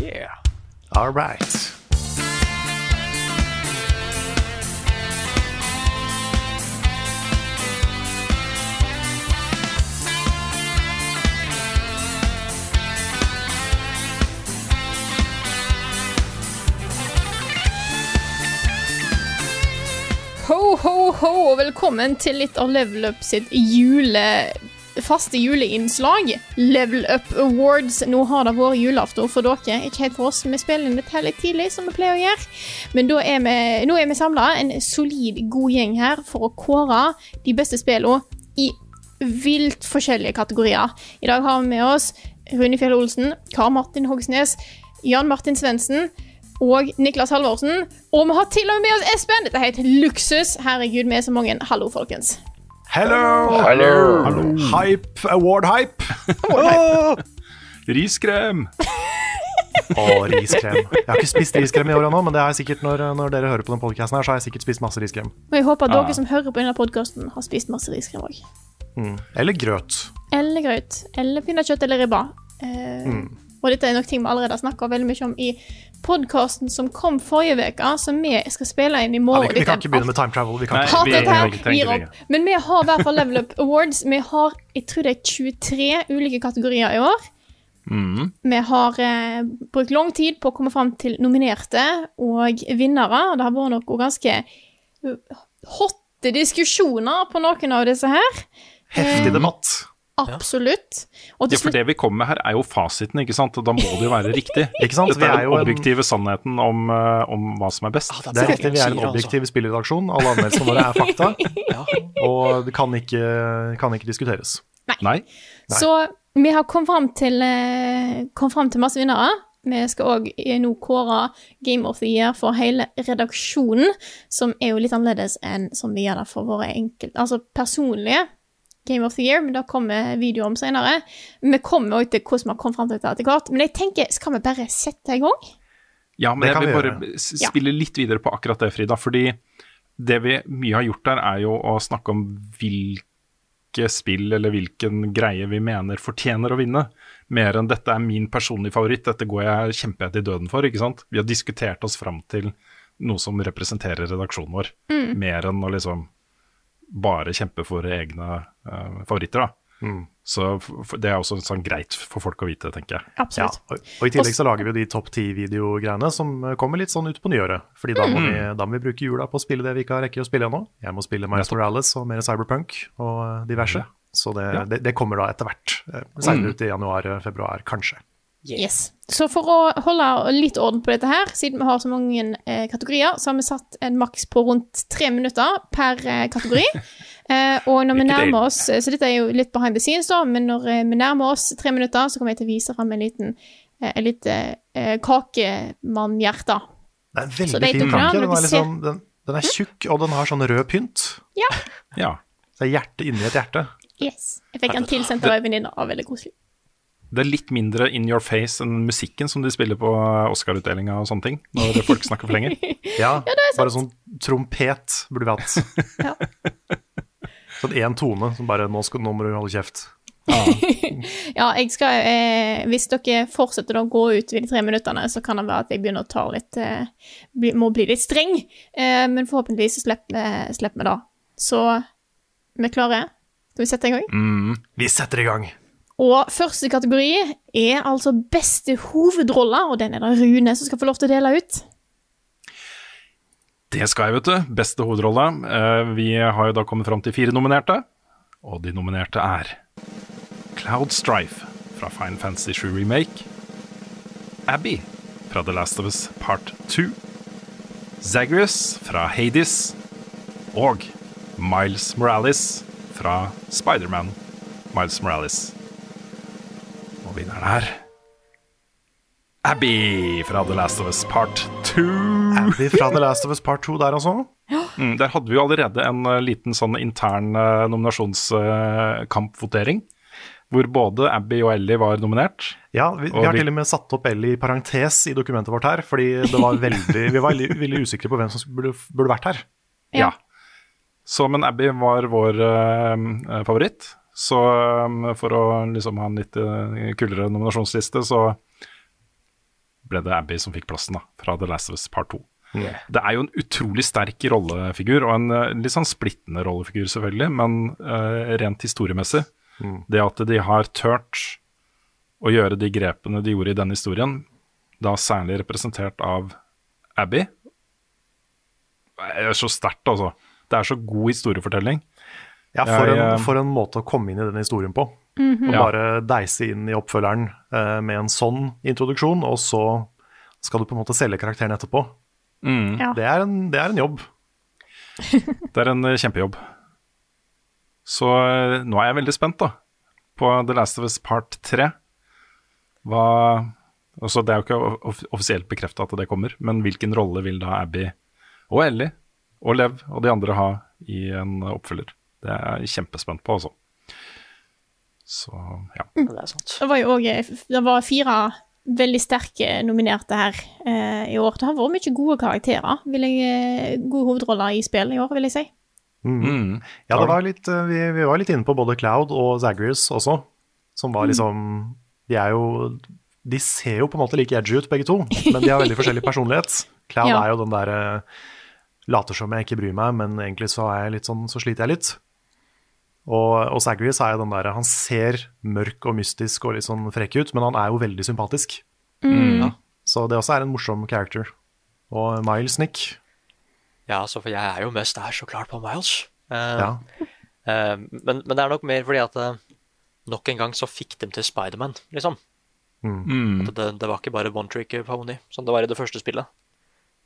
Yeah. All right. Ho, ho, ho, og velkommen til litt av Level Up sitt jule... faste juleinnslag. Level Up Awards. Nå har det vært julaften for dere, ikke helt for oss. Vi spiller inn dette litt tidlig, som vi pleier å gjøre. Men er vi, nå er vi samla, en solid, god gjeng her, for å kåre de beste spillene i vilt forskjellige kategorier. I dag har vi med oss Rune Fjell Olsen, Karl Martin Hogsnes, Jan Martin Svendsen og Niklas Halvorsen. Og vi har til og med med oss Espen. Dette er helt luksus. Herregud, vi er så mange. Hallo, folkens. Hello! Hallo! Hype, award-hype. Riskrem. Å, riskrem. Jeg har ikke spist riskrem i år ennå, men det jeg sikkert når, når dere hører på den podcasten her, så har jeg sikkert spist masse riskrem. Og jeg håper at Ah. dere som hører på denne podkasten, har spist masse riskrem òg. Eller grøt. Eller grøt. Eller pinnekjøtt eller ribba. Eh, Og dette er nok ting vi allerede har snakka veldig mye om i podkasten som kom forrige uke, som vi skal spille inn i Ja, morgen. vi, vi kan ikke begynne med time travel. Vi kan Nei, ikke. Vi- her, vi gir opp. Men vi har i hvert fall Level Up Awards. Vi har jeg tror det er 23 ulike kategorier i år. Mm. Vi har eh, brukt lang tid på å komme fram til nominerte og vinnere. og Det har vært noen ganske uh, hotte diskusjoner på noen av disse her. Heftig debatt. Absolutt. Og Ja, for det vi kommer med her, er jo fasiten, ikke sant? Da må det jo være riktig. Ikke sant? Dette er den den en- objektive sannheten om, eh, om hva som er best. Det er riktig, vi er en objektiv spillredaksjon. Alle anmeldelsene våre er fakta, og det kan ikke, kan ikke diskuteres. Nei? Så vi har kommet fram til, eh, kom fram til masse vinnere. Vi skal òg nå kåre Game of the Year for hele redaksjonen, som er jo litt annerledes enn som vi gjør det for våre enkelt... Altså personlige Game of the Year, men det kommer video om senere. Vi kommer også til hvordan vi har kommet fram til dette etter hvert. Men jeg tenker, skal vi bare sette i gang? Ja, men jeg vil vi bare gjøre. spille litt videre på akkurat det, Frida. Fordi det vi mye har gjort der, er jo å snakke om hvilke spill eller hvilken greie vi mener fortjener å vinne. Mer enn dette er min personlige favoritt, dette går jeg kjemper jeg til døden for. ikke sant? Vi har diskutert oss fram til noe som representerer redaksjonen vår. Mm. Mer enn å liksom bare kjempe for egne favoritter, da. Mm. Så det er også sånn greit for folk å vite, tenker jeg. Ja, Absolutt. og, og i tillegg så lager vi jo de topp ti-videogreiene som eh, kommer litt sånn ut på nyåret. Fordi da må, vi, da må vi bruke jula på å spille det vi ikke har rekker å spille ennå. Jeg må spille Miles Morales og mer Cyberpunk og diverse. diverse. Så det, Ja. det, det kommer da etter hvert. eh, Senere ut i januar-februar, kanskje. Yes. Så for å holde litt orden på dette her, siden vi har så mange eh, kategorier, så har vi satt en maks på rundt tre minutter per eh, kategori. Eh, og når vi nærmer oss Så dette er jo litt behind the scenes, da, men når eh, vi nærmer oss tre minutter, så kommer jeg til å vise fram en liten eh, en lite eh, kakemannhjerte. Det er en veldig fin kake. Den er, sånn, den, den er tjukk, og den har sånn rød pynt. Ja. Så det er hjerte inni et hjerte. Yes. Jeg fikk den tilsendt av ei venninne. og Veldig koselig. Det er litt mindre in your face enn musikken som de spiller på Oscar-utdelinga og sånne ting, når folk snakker for lenge. Ja, bare sånn trompet burde vi hatt. Ja. Sånn én tone som bare nå, skal, 'Nå må du holde kjeft'. Ja, jeg skal eh, Hvis dere fortsetter å gå ut i de tre minuttene, så kan det være at jeg begynner å ta litt eh, bli, Må bli litt streng. Eh, men forhåpentligvis så slipper slipper vi det. Så vi er klare? Skal vi sette i gang? Mm. Vi setter i gang. Og første kategori er altså beste hovedrolle, og den er det Rune som skal få lov til å dele ut. Det skal jeg, vet du. Beste hovedrolle. Eh, Vi har jo da kommet fram til fire nominerte, og de nominerte er Cloud Strife fra Fine Fantasy 7 Remake, Abby fra The Last of Us Part 2, Zagreus fra Hades og Miles Morales fra Spiderman Miles Morales. Og vinneren er Abby fra The Last of Us Part 2. Abby fra The Last of Us Part 2 der, altså. Mm, der hadde vi jo allerede en eh, liten sånn intern uh, nominasjonskampvotering. hvor både Abby og Ellie var nominert. Ja, vi, vi har til og med satt opp Ellie i parentes i dokumentet vårt her, fordi det var veldig, vi var veldig, veldig usikre på hvem som burde, burde vært her. Ja. Så, men Abby var vår uh, favoritt. Så um, for å liksom ha en litt eh, kulere nominasjonsliste, så ble det Abby som fikk plassen, da, fra The Last of Us Part 2. Det er jo en utrolig sterk rollefigur, og en uh, litt sånn splittende rollefigur, selvfølgelig, men uh, rent historiemessig. Det at de har turt å gjøre de grepene de gjorde i denne historien, da særlig representert av Abby, er så sterkt, altså. Det er så god historiefortelling. Ja, for, Jeg, eh, en, for en måte å komme inn i den historien på. Og bare deise inn i oppfølgeren uh, med en sånn introduksjon, og så skal du på en måte selge karakteren etterpå. Ja. Det, er en, det er en jobb. Det er en eh, kjempejobb. Så eh, nå er jeg veldig spent da på The Last of Us Part 3. Hva også, Det er jo ikke off offisielt bekrefta at det kommer, men hvilken rolle vil da Abby og Ellie og Lev og de andre ha i en oppfølger? Det er jeg kjempespent på, altså. Så ja. Det er sant. Det var jo òg Det var fire veldig sterke nominerte her eh, i år. Det har vært mye gode karakterer. Vil jeg, eh, gode hovedroller i spill i år, vil jeg si. Mm. Ja, det var litt, eh, vi, vi var litt inne på både Cloud og Zagreus også, som var liksom De er jo De ser jo på en måte like edgy ut, begge to, men de har veldig forskjellig personlighet. Cloud Ja. er jo den derre Later som jeg ikke bryr meg, men egentlig så er jeg litt sånn, så sliter jeg litt. Og, og Zagreus er jo den derre Han ser mørk og mystisk og litt sånn frekk ut, men han er jo veldig sympatisk. Ja. Så det også er en morsom character. Og Miles Nick. Ja, altså, for jeg er jo mest der, så klart, på Miles. Uh, Ja. uh, men, men det er nok mer fordi at uh, nok en gang så fikk de til Spiderman, liksom. Mm. At det, det var ikke bare one trick pony, som det var i det første spillet.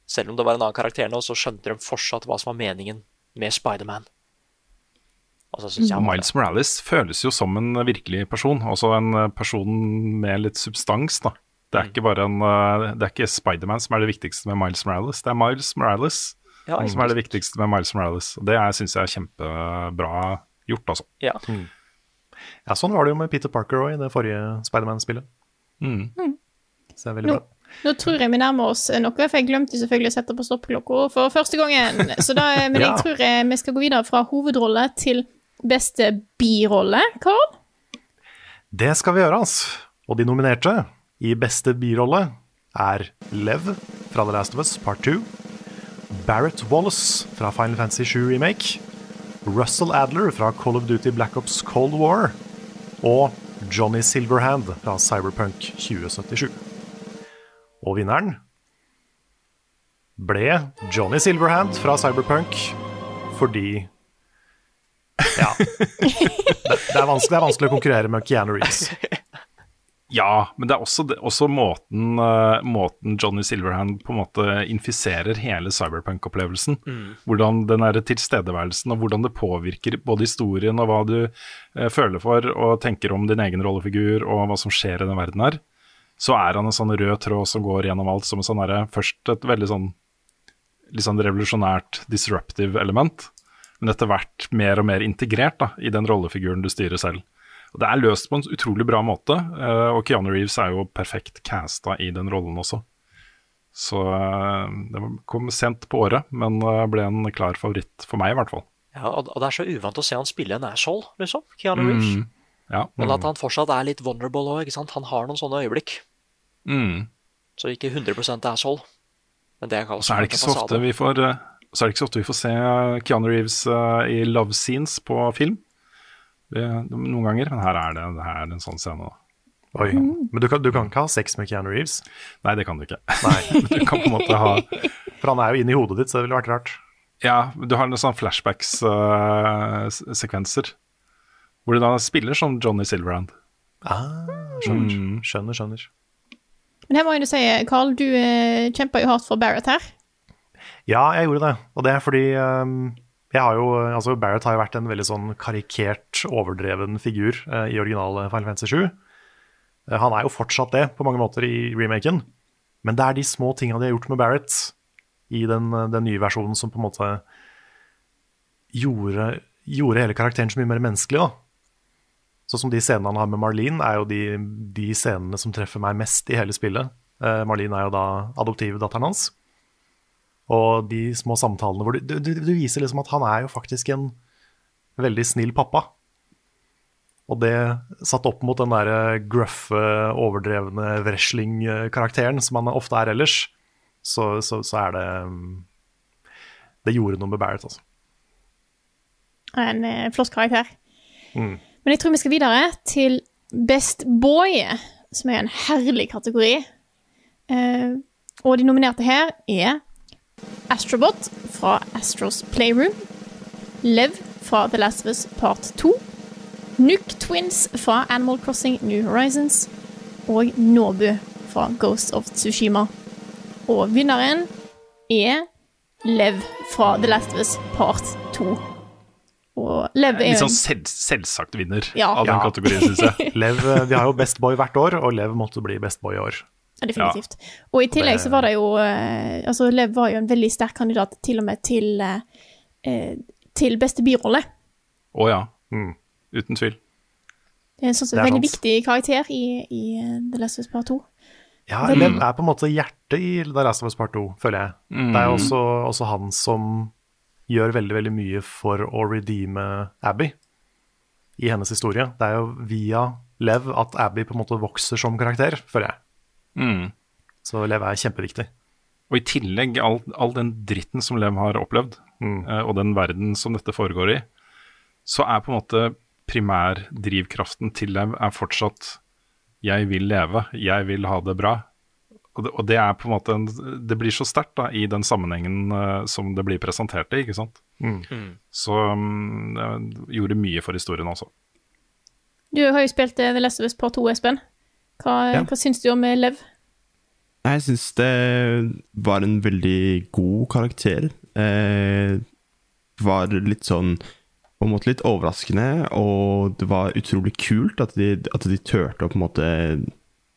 Selv om det var en annen karakter nå, så skjønte de fortsatt hva som var meningen med Spiderman. Og så synes jeg Og Miles Morales føles jo som en virkelig person, altså en eh, person med litt substans. da. Det er ikke bare en, eh, det er ikke Spiderman som er det viktigste med Miles Morales, det er Miles Morales Ja, som er det viktigste med Miles Morales. Og det syns jeg er kjempebra gjort, altså. Ja. Ja, sånn var det jo med Peter Parker òg i det forrige Spiderman-spillet. Mm. Så det er veldig Nå, bra. nå tror jeg vi nærmer oss noe, for jeg glemte selvfølgelig å sette på stoppeklokka for første gangen. Så da, men Ja. jeg tror jeg vi skal gå videre fra hovedrolle til beste birolle. Carl? Det skal vi gjøre, altså. Og de nominerte i beste birolle er Lev fra The Last of Us Part 2, Barrett Wallace fra Final Fantasy 7 Remake, Russell Adler fra Call of Duty Black Ops Cold War og Johnny Silverhand fra Cyberpunk 2077. Og vinneren ble Johnny Silverhand fra Cyberpunk fordi Ja. Det, er vanskelig, det er vanskelig å konkurrere med Keanu Reeves. Ja, men det er også, også måten, eh, måten Johnny Silverhand på en måte infiserer hele cyberpunk-opplevelsen. Hvordan den er tilstedeværelsen og hvordan det påvirker både historien og hva du eh, føler for og tenker om din egen rollefigur og hva som skjer i den verden her. Så er han en sånn rød tråd som går gjennom alt som en sånn her, Først et veldig sånn litt sånn revolusjonært disruptive element, men etter hvert mer og mer integrert da, i den rollefiguren du styrer selv. Og Det er løst på en utrolig bra måte, eh, og Keanu Reeves er jo perfekt casta i den rollen også. Så eh, det kom sent på året, men eh, ble en klar favoritt for meg, i hvert fall. Ja, og, det er så uvant å se han spille en asshole, liksom. Keanu Reeves. Mm, ja. Men at han fortsatt er litt vulnerable òg. Han har noen sånne øyeblikk. Mm. Så ikke 100% asshole. Men det er så er det ikke så ofte vi får så er det ikke så ofte vi får se eh, Keanu Reeves eh, i love scenes på film. Det, noen ganger, men her er det, det her er en sånn scene. da. Oi. Men du kan, du kan ikke ha sex med Keanu Reeves? Nei, det kan du ikke. Nei, du kan på en måte ha for han er jo inni hodet ditt, så det ville vært rart. Ja, du har noen sånne flashbacks-sekvenser. hvor du da spiller som Johnny Silverhand. Ah, skjønner, Mm. skjønner, skjønner. Men her må jeg jo si, Carl, du uh, kjempa jo hardt for Barrett her. Ja, jeg gjorde det. Og det er fordi um, har jo, altså Barrett har jo vært en veldig sånn karikert, overdreven figur uh, i originale Final Fantasy 7. Uh, Han er jo fortsatt det på mange måter i remaken, men det er de små tinga de har gjort med Barrett i den, den nye versjonen som på en måte gjorde, gjorde hele karakteren så mye mer menneskelig. da. Sånn som de scenene han har med Marlene, er jo de, de scenene som treffer meg mest i hele spillet. Uh, Marlene er jo da adoptivdatteren hans. Og de små samtalene hvor du, du, du viser liksom at han er jo faktisk en veldig snill pappa. Og det satt opp mot den der gruffe, overdrevne wrestling-karakteren som han ofte er ellers, så, så, så er det mm, Det gjorde noe med Barrett, altså. En eh, flott karakter. Mm. Men jeg tror vi skal videre til Best Boy, som er en herlig kategori. Eh, og de nominerte her er Astrobot fra Astros Playroom, Lev fra The Last of Us Part 2, Nuke Twins fra Animal Crossing New Horizons og Nobu fra Ghost of Tsushima. Og vinneren er Lev fra The Last of Us Part 2. Og Lev er Litt sånn selv, selvsagt vinner Ja. av den Ja. kategorien, syns jeg. Lev, eh, vi har jo Best Boy hvert år, og Lev måtte bli Best Boy i år. Ja, definitivt. Og i tillegg så var det jo eh, Altså, Lev var jo en veldig sterk kandidat til og med til, eh, eh, til beste birolle. Å ja. Mm. Uten tvil. Det er en sånn Det er veldig sant. viktig karakter i, i The Last of Us Part 2. Ja, Lev er på en måte hjertet i The Last of Us Part 2, føler jeg. Det er jo også, også han som gjør veldig, veldig mye for å redeeme Abby i hennes historie. Det er jo via Lev at Abby på en måte vokser som karakter, føler jeg. Mm. Så Lev er kjempeviktig. Og i tillegg all, all den dritten som Lev har opplevd, mm. og den verden som dette foregår i, så er på en måte primærdrivkraften til Lev er fortsatt 'jeg vil leve, jeg vil ha det bra'. Og det, og det er på en måte en, Det blir så sterkt da, i den sammenhengen uh, som det blir presentert i, ikke sant. Så mm, det gjorde mye for historien også. Du har jo spilt eh, The Last of Us Part 2, Espen. Hva, Ja. hva syns du om eh, Lev? Jeg syns det var en veldig god karakter. Eh, var litt sånn På en måte litt overraskende, og det var utrolig kult at de, at de turte å på en måte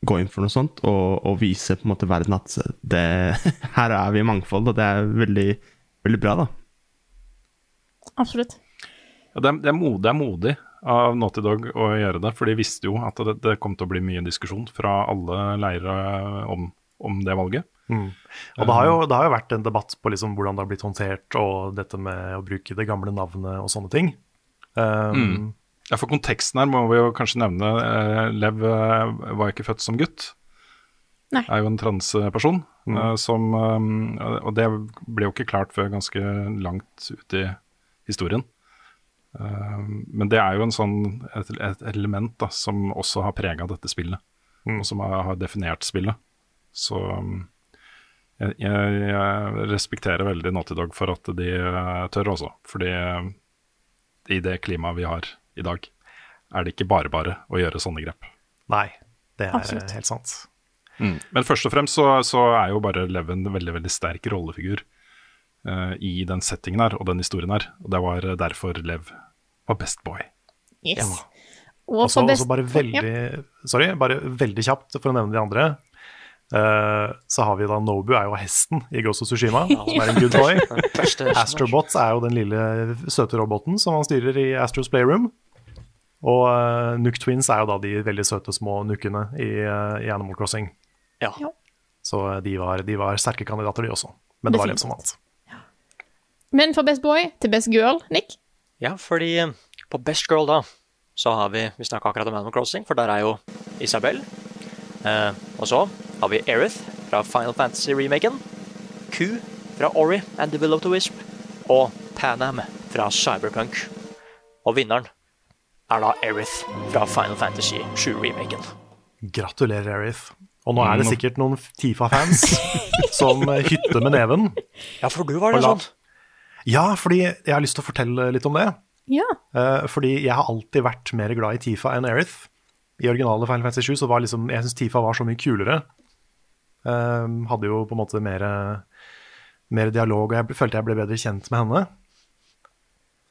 gå inn for noe sånt, og, og vise på en måte verden at det, her er vi i mangfold, og det er veldig, veldig bra, da. Absolutt. Ja, det, er, det, er modig, det er modig av Naughty Dog å gjøre det, for de visste jo at det, det kom til å bli mye diskusjon fra alle leire om, om det valget. Mm. Og det har, jo, det har jo vært en debatt på liksom hvordan det har blitt håndtert, og dette med å bruke det gamle navnet og sånne ting. Um, Ja, For konteksten her må vi jo kanskje nevne. Eh, Lev eh, var ikke født som gutt. Nei. Er jo en transperson. eh, som eh, Og det ble jo ikke klart før ganske langt ut i historien. Eh, men det er jo en sånn, et, et element da, som også har prega dette spillet. Og som har, har definert spillet. Så um, jeg, jeg, jeg respekterer veldig Naughty Dog for at de eh, tør også. Fordi eh, i det klimaet vi har i dag, er det ikke bare bare å gjøre sånne grep. nei, det er Absolutt. helt sant. Men først og fremst så, så er jo bare Leven en veldig veldig sterk rollefigur i den settingen her og den historien her. Og det var derfor Lev var best boy. Yes. Og Og så best... bare veldig Sorry, bare veldig kjapt for å nevne de andre. Uh, så har vi da Nobu er jo hesten i Ghost of Tsushima, som er en good boy. Astrobots er jo den lille søte roboten som han styrer i Astros Playroom. Og uh, Nook Twins er jo da de veldig søte små nukkene i, uh, i Animal Crossing. Ja. Ja. Så eh, de var, de var sterke kandidater, de også. Men det var Lev som vant. Men fra Best Boy til Best Girl, Nick. Ja, fordi eh, på Best Girl da, så har vi Vi snakka akkurat om Animal Crossing, for der er jo Isabel. Eh, og så har vi Erith fra Final Fantasy-remaken. Q fra Ori and the Will of the Wisp. Og Panam fra Cyberpunk. Og vinneren er da Erith fra Final Fantasy 7-remaken. Gratulerer, Erith. Og nå er det Mm. sikkert noen Tifa-fans som hytter med neven. Ja, for du var det sånn. Ja, fordi jeg har lyst til å fortelle litt om det. Ja. Uh, fordi jeg har alltid vært mer glad i Tifa enn Erith. I originale Final Fantasy 7 så var liksom, jeg syns Tifa var så mye kulere. Uh, hadde jo på en måte mer, mer dialog, og jeg følte jeg ble bedre kjent med henne.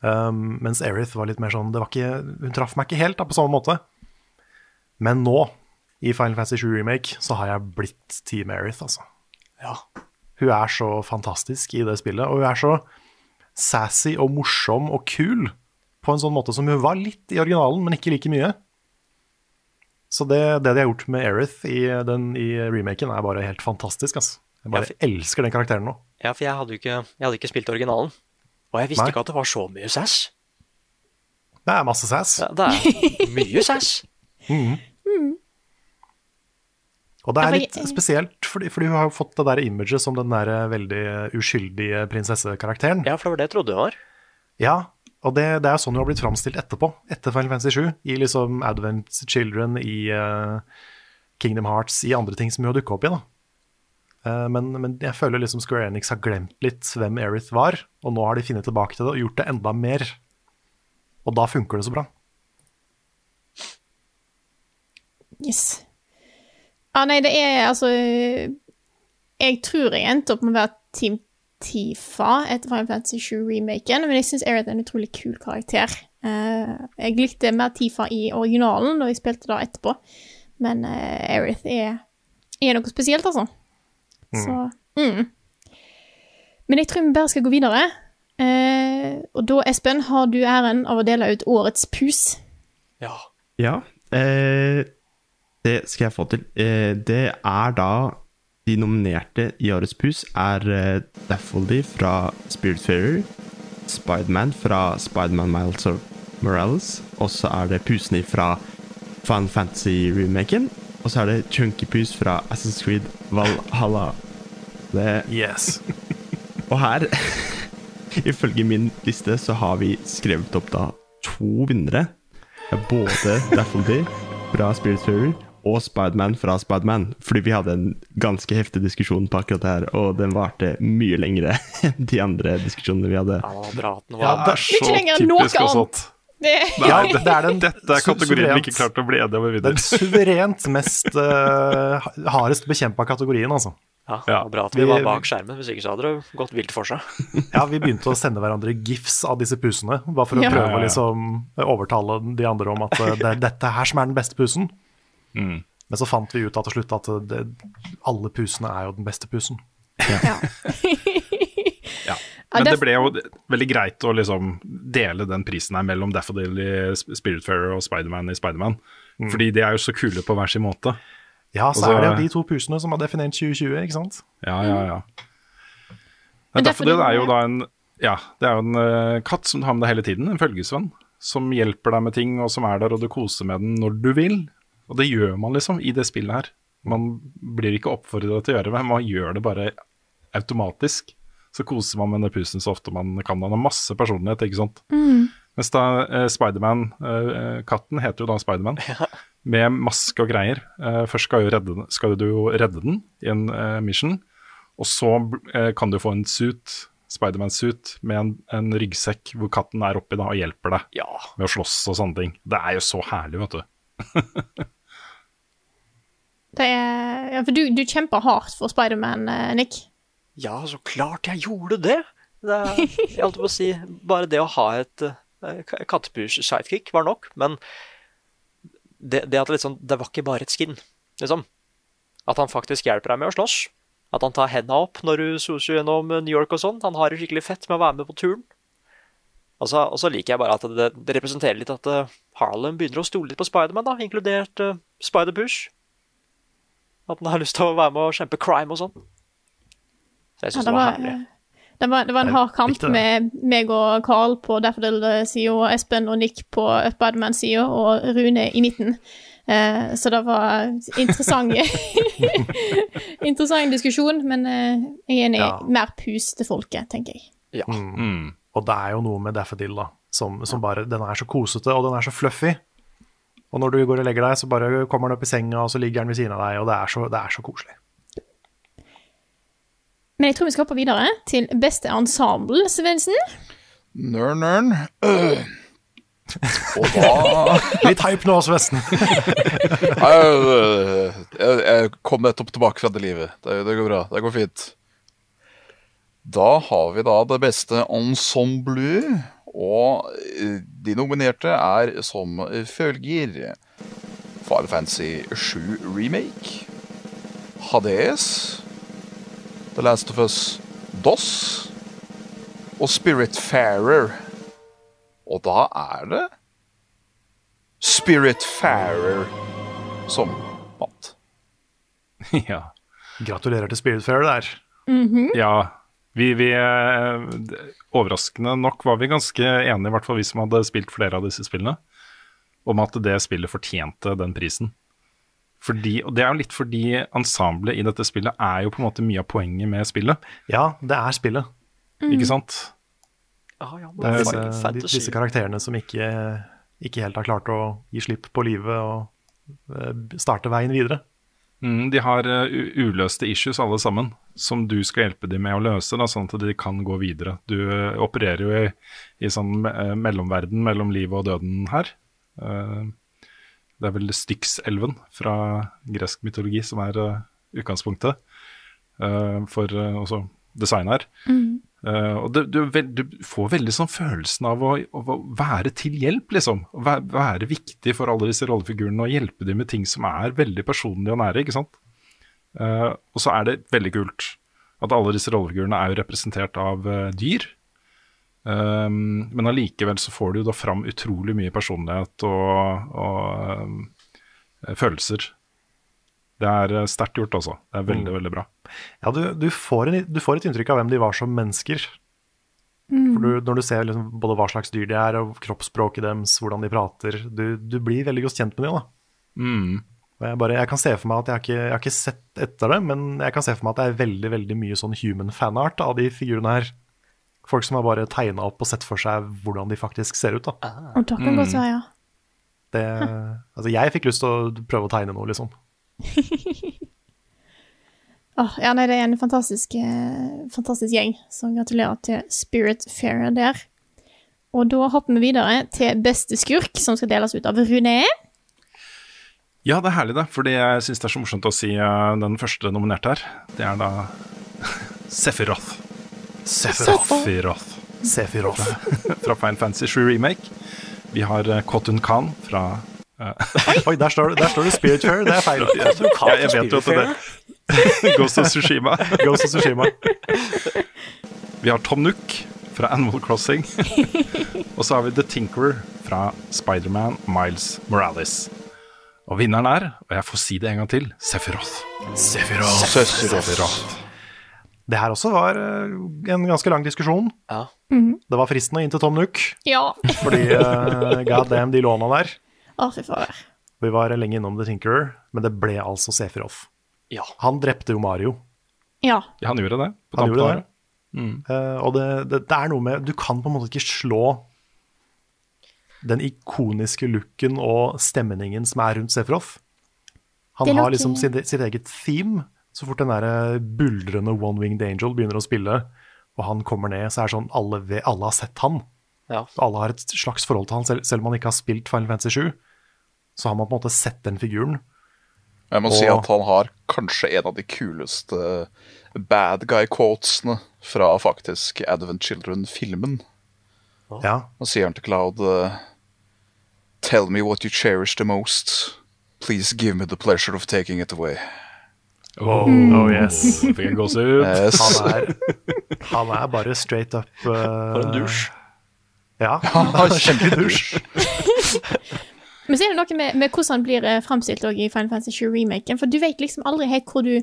Um, mens Erith var litt mer sånn det var ikke, Hun traff meg ikke helt da, på samme måte. Men nå i Final Fantasy 7 Remake, så har jeg blitt Team Aerith, altså. Ja. Hun er så fantastisk i det spillet, og hun er så sassy og morsom og kul på en sånn måte som hun var litt i originalen, men ikke like mye. Så det, det de har gjort med Aerith i, den, i remaken, er bare helt fantastisk. Altså. Jeg bare Ja, for- elsker den karakteren nå. Ja, for jeg hadde jo ikke, jeg hadde ikke spilt originalen. Og jeg visste Nei. ikke at det var så mye sass. Det er masse sass. Ja, det er mye sass. Og det er litt spesielt, fordi, fordi hun har jo fått det der imaget som den der veldig uskyldige prinsessekarakteren. Ja, for det var det jeg trodde hun var. Ja, og det, det er sånn hun har blitt framstilt etterpå, etter Final Fantasy 7. I liksom Advent Children, i uh, Kingdom Hearts, i andre ting som hun har dukka opp i. da. Uh, men, men jeg føler liksom Square Enix har glemt litt hvem Aerith var, og nå har de funnet tilbake til det og gjort det enda mer. Og da funker det så bra. Yes. Ja, nei, det er altså Jeg tror jeg endte opp med å være Team Tifa etter Final Fantasy 7-remaken, men jeg syns Aerith er en utrolig kul karakter. Uh, jeg likte mer Tifa i originalen da jeg spilte det etterpå, men uh, Aerith er, er noe spesielt, altså. Så mm. Men jeg tror vi bare skal gå videre. Uh, og da, Espen, har du æren av å dele ut årets pus. Ja. Ja, eh, det skal jeg få til. Eh, det er da De nominerte i Årets pus er eh, Daffodil fra Spiritfarer, Spiderman fra Spiderman Miles of Morales, og så er det pusene fra Fun Fantasy-remaken, og så er det Chunky Pus fra Assassin's Creed Valhalla. Det Yes. og her, ifølge min liste, så har vi skrevet opp da to vinnere. Både Daffodil fra Spiritfarer og Spiderman fra Spiderman. Fordi vi hadde en ganske heftig diskusjon på akkurat det her, og den varte mye lengre enn de andre diskusjonene vi hadde. Ja, det var så typisk og Ja, det, annet. Det, ja, det er den Dette er kategorien vi ikke klarte å bli enige om Den videre. suverent mest uh, hardest bekjempa kategorien, altså. Ja, det Ja. var bra at vi Vi- var bak skjermen, hvis ikke så hadde det gått vilt for seg. Ja, vi begynte å sende hverandre gifs av disse pusene, bare for å Ja. prøve Ja, ja, å liksom overtale de andre om at eh, det er dette her som er den beste pusen. Mm. Men så fant vi ut da til slutt at det, alle pusene er jo den beste pusen. ja. Ja. Ja, Men det ble jo veldig greit å liksom dele den prisen her mellom Daffodil i Spiritfarer og Spiderman i Spiderman. Fordi de er jo så kule på hver sin måte. Ja, så Og så- er det jo de to pusene som har definert 2020, ikke sant? Ja, ja, ja. Men Men Daffodil er jo da en Ja, det er jo en uh, katt som du har med deg hele tiden. En følgesvenn. Som hjelper deg med ting, og som er der, og du koser med den når du vil. Og det gjør man liksom i det spillet her. Man blir ikke oppfordret til å gjøre det, men man gjør det bare automatisk. Så koser man med den pusen så ofte man kan. Den har masse personlighet, ikke sant. Mens da eh, Spiderman, eh, katten heter jo da Spiderman, med maske og greier. Eh, først skal, jo redde, skal du jo redde den i en eh, mission, og så eh, kan du få en suit, Spiderman-suit, med en, en ryggsekk hvor katten er oppi da og hjelper deg Ja. med å slåss og sånne ting. Det er jo så herlig, vet du. Er, ja, for du, du kjemper hardt for Spiderman, eh, Nick. ja, så klart jeg gjorde det! det jeg holdt på å si, bare det å ha et uh, kattepus-sidekick var nok, men det, det at liksom, det var ikke bare et skin, liksom. At han faktisk hjelper deg med å slåss. At han tar henda opp når du soser gjennom New York og sånn. Han har det skikkelig fett med å være med på turen. Og så, og så liker jeg bare at det, det representerer litt at uh, Harlem begynner å stole litt på Spiderman, inkludert uh, Spider-Push. At han har lyst til å være med og kjempe crime og sånn. Så jeg Ja, det, det var herlig. det, var, det var en hard kamp med meg og Carl på Daffodil-sida, og Espen og Nick på Spiderman-sida, og Rune i midten. Eh, så det var interessant Interessant diskusjon, men eh, jeg er enig. Ja. Mer pus til folket, tenker jeg. Ja. Mm. Og det er jo noe med Daffodil, da, som, som bare Den er så kosete, og den er så fluffy. Og når du går og legger deg, så bare kommer den opp i senga, og så ligger den ved siden av deg, og det er så, det er så koselig. Men jeg tror vi skal hoppe videre til beste ensemble, Svendsen. Nørn, nørn. Øh. Og da Litt hype nå, Svendsen. jeg, jeg, jeg kom nettopp tilbake fra det livet. Det, det går bra. Det går fint. Da har vi da det beste ensemble, og eh, de nominerte er som følger. Final Fantasy 7 Remake, Hades, The Last of Us DOS og Spiritfarer. Og da er det Spiritfarer som vant. ja. Gratulerer til Spiritfarer der. Ja. Vi, vi eh, Overraskende nok var vi ganske enige, i hvert fall vi som hadde spilt flere av disse spillene, om at det spillet fortjente den prisen. Fordi, og Det er jo litt fordi ensemblet i dette spillet er jo på en måte mye av poenget med spillet. Ja, det er spillet. Ikke sant? Ah, ja, Det er disse, disse karakterene som ikke, ikke helt har klart å gi slipp på livet og eh, starte veien videre. Mm, de har eh, uløste issues alle sammen, som du skal hjelpe dem med å løse, da, sånn at de kan gå videre. Du eh, opererer jo i, i sånn eh, mellomverden mellom livet og døden her. Det er vel Styx-elven fra gresk mytologi som er utgangspunktet for uh, design her. Eh, og du, du får veldig sånn følelsen av å, å være til hjelp, liksom. Å være, være viktig for alle disse rollefigurene og hjelpe dem med ting som er veldig personlige og nære. ikke sant? Uh, og så er det veldig kult at alle disse rollefigurene er jo representert av uh, dyr. Um, men allikevel så får du da fram utrolig mye personlighet og, og um, følelser. Det er eh, sterkt gjort, altså. Det er veldig, Mm. veldig bra. Ja, du, du, får en, du får et inntrykk av hvem de var som mennesker. For du, når du ser liksom både hva slags dyr de er, og kroppsspråket deres, hvordan de prater Du, du blir veldig godt kjent med dem. da. Mm. Og jeg, bare, jeg kan se for meg at jeg har, ikke, jeg har ikke sett etter det, men jeg kan se for meg at det er veldig veldig mye sånn human fanart av de figurene her. Folk som har bare tegna opp og sett for seg hvordan de faktisk ser ut. da. Og da kan godt være, ja. Det, altså jeg fikk lyst til å prøve å tegne noe, liksom. Åh, ja, nei, det er en fantastisk, eh, fantastisk gjeng, så gratulerer til Spirit Fairer der. Og da hopper vi videre til beste skurk, som skal deles ut av Rune. Ja, det er herlig, det. Fordi jeg syns det er så morsomt å si eh, den første nominerte her. Det er da Sephiroth. Sephiroth. Sefiroth. fra Fine Fantasy 7 Remake. Vi har Kotun Khan fra eh, Oi, der står, der står det Spirit Fair, det er feil. Ja, jeg vet jo at det Ghost of Tsushima. Ghost of Tsushima. Vi har Tom Nook fra Animal Crossing. og så har vi The Tinkerer fra Spiderman Miles Morales. Og vinneren er, og jeg får si det en gang til, Sephiroth. Sefiroth. Sefiroth. Det her også var eh, en ganske lang diskusjon. Ja. Det var fristende inn til Tom Nook, Ja. fordi uh, god damn de låna der. Å, fy fader. Vi var lenge innom The Tinkerer, men det ble altså Sefirov. Ja. Han drepte jo Mario. Ja. Ja, han gjorde det. På Han gjorde det. Mm. Uh, og det, det, det er noe med Du kan på en måte ikke slå den ikoniske looken og stemningen som er rundt Sefirov. Han Det har liksom sitt, sitt eget theme. Så fort den der buldrende One Winged Angel begynner å spille, og han kommer ned, så er det sånn alle, alle har sett han. Ja. Alle har et slags forhold til han, selv, selv om han ikke har spilt Final Fantasy 7. Så har man på en måte sett den figuren. Jeg må si at han har kanskje en av de kuleste bad guy-quotesene fra faktisk Advent Children-filmen. Ja. Og sier han til Cloud eh, Tell me what you cherish the most. Please give me the pleasure of taking it away. Oh, Oh, yes. Fikk en gåsehud. Yes. Han han er bare straight up uh, For en dusj. Ja, Kjempedusj. Men så er det noe med, med hvordan han blir eh, framstilt i Final Fantasy 7-remaken, for du vet liksom aldri helt hvor du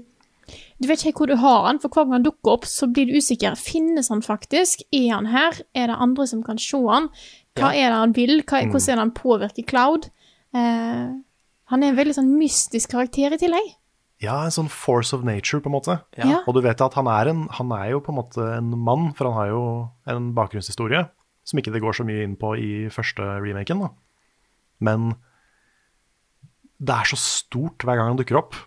Du vet ikke helt hvor du har han, for hver gang han dukker opp, så blir du usikker. Finnes han faktisk? Er han her? Er det andre som kan se han? Hva er det han vil? Hva, hvordan er det han påvirker Cloud? Eh, han er en veldig sånn mystisk karakter i tillegg. Ja, en sånn force of nature, på en måte. Ja. Og du vet at han er, en, han er jo på en måte en mann, for han har jo en bakgrunnshistorie som ikke det går så mye inn på i første remaken. Da. Men det er så stort hver gang han dukker opp.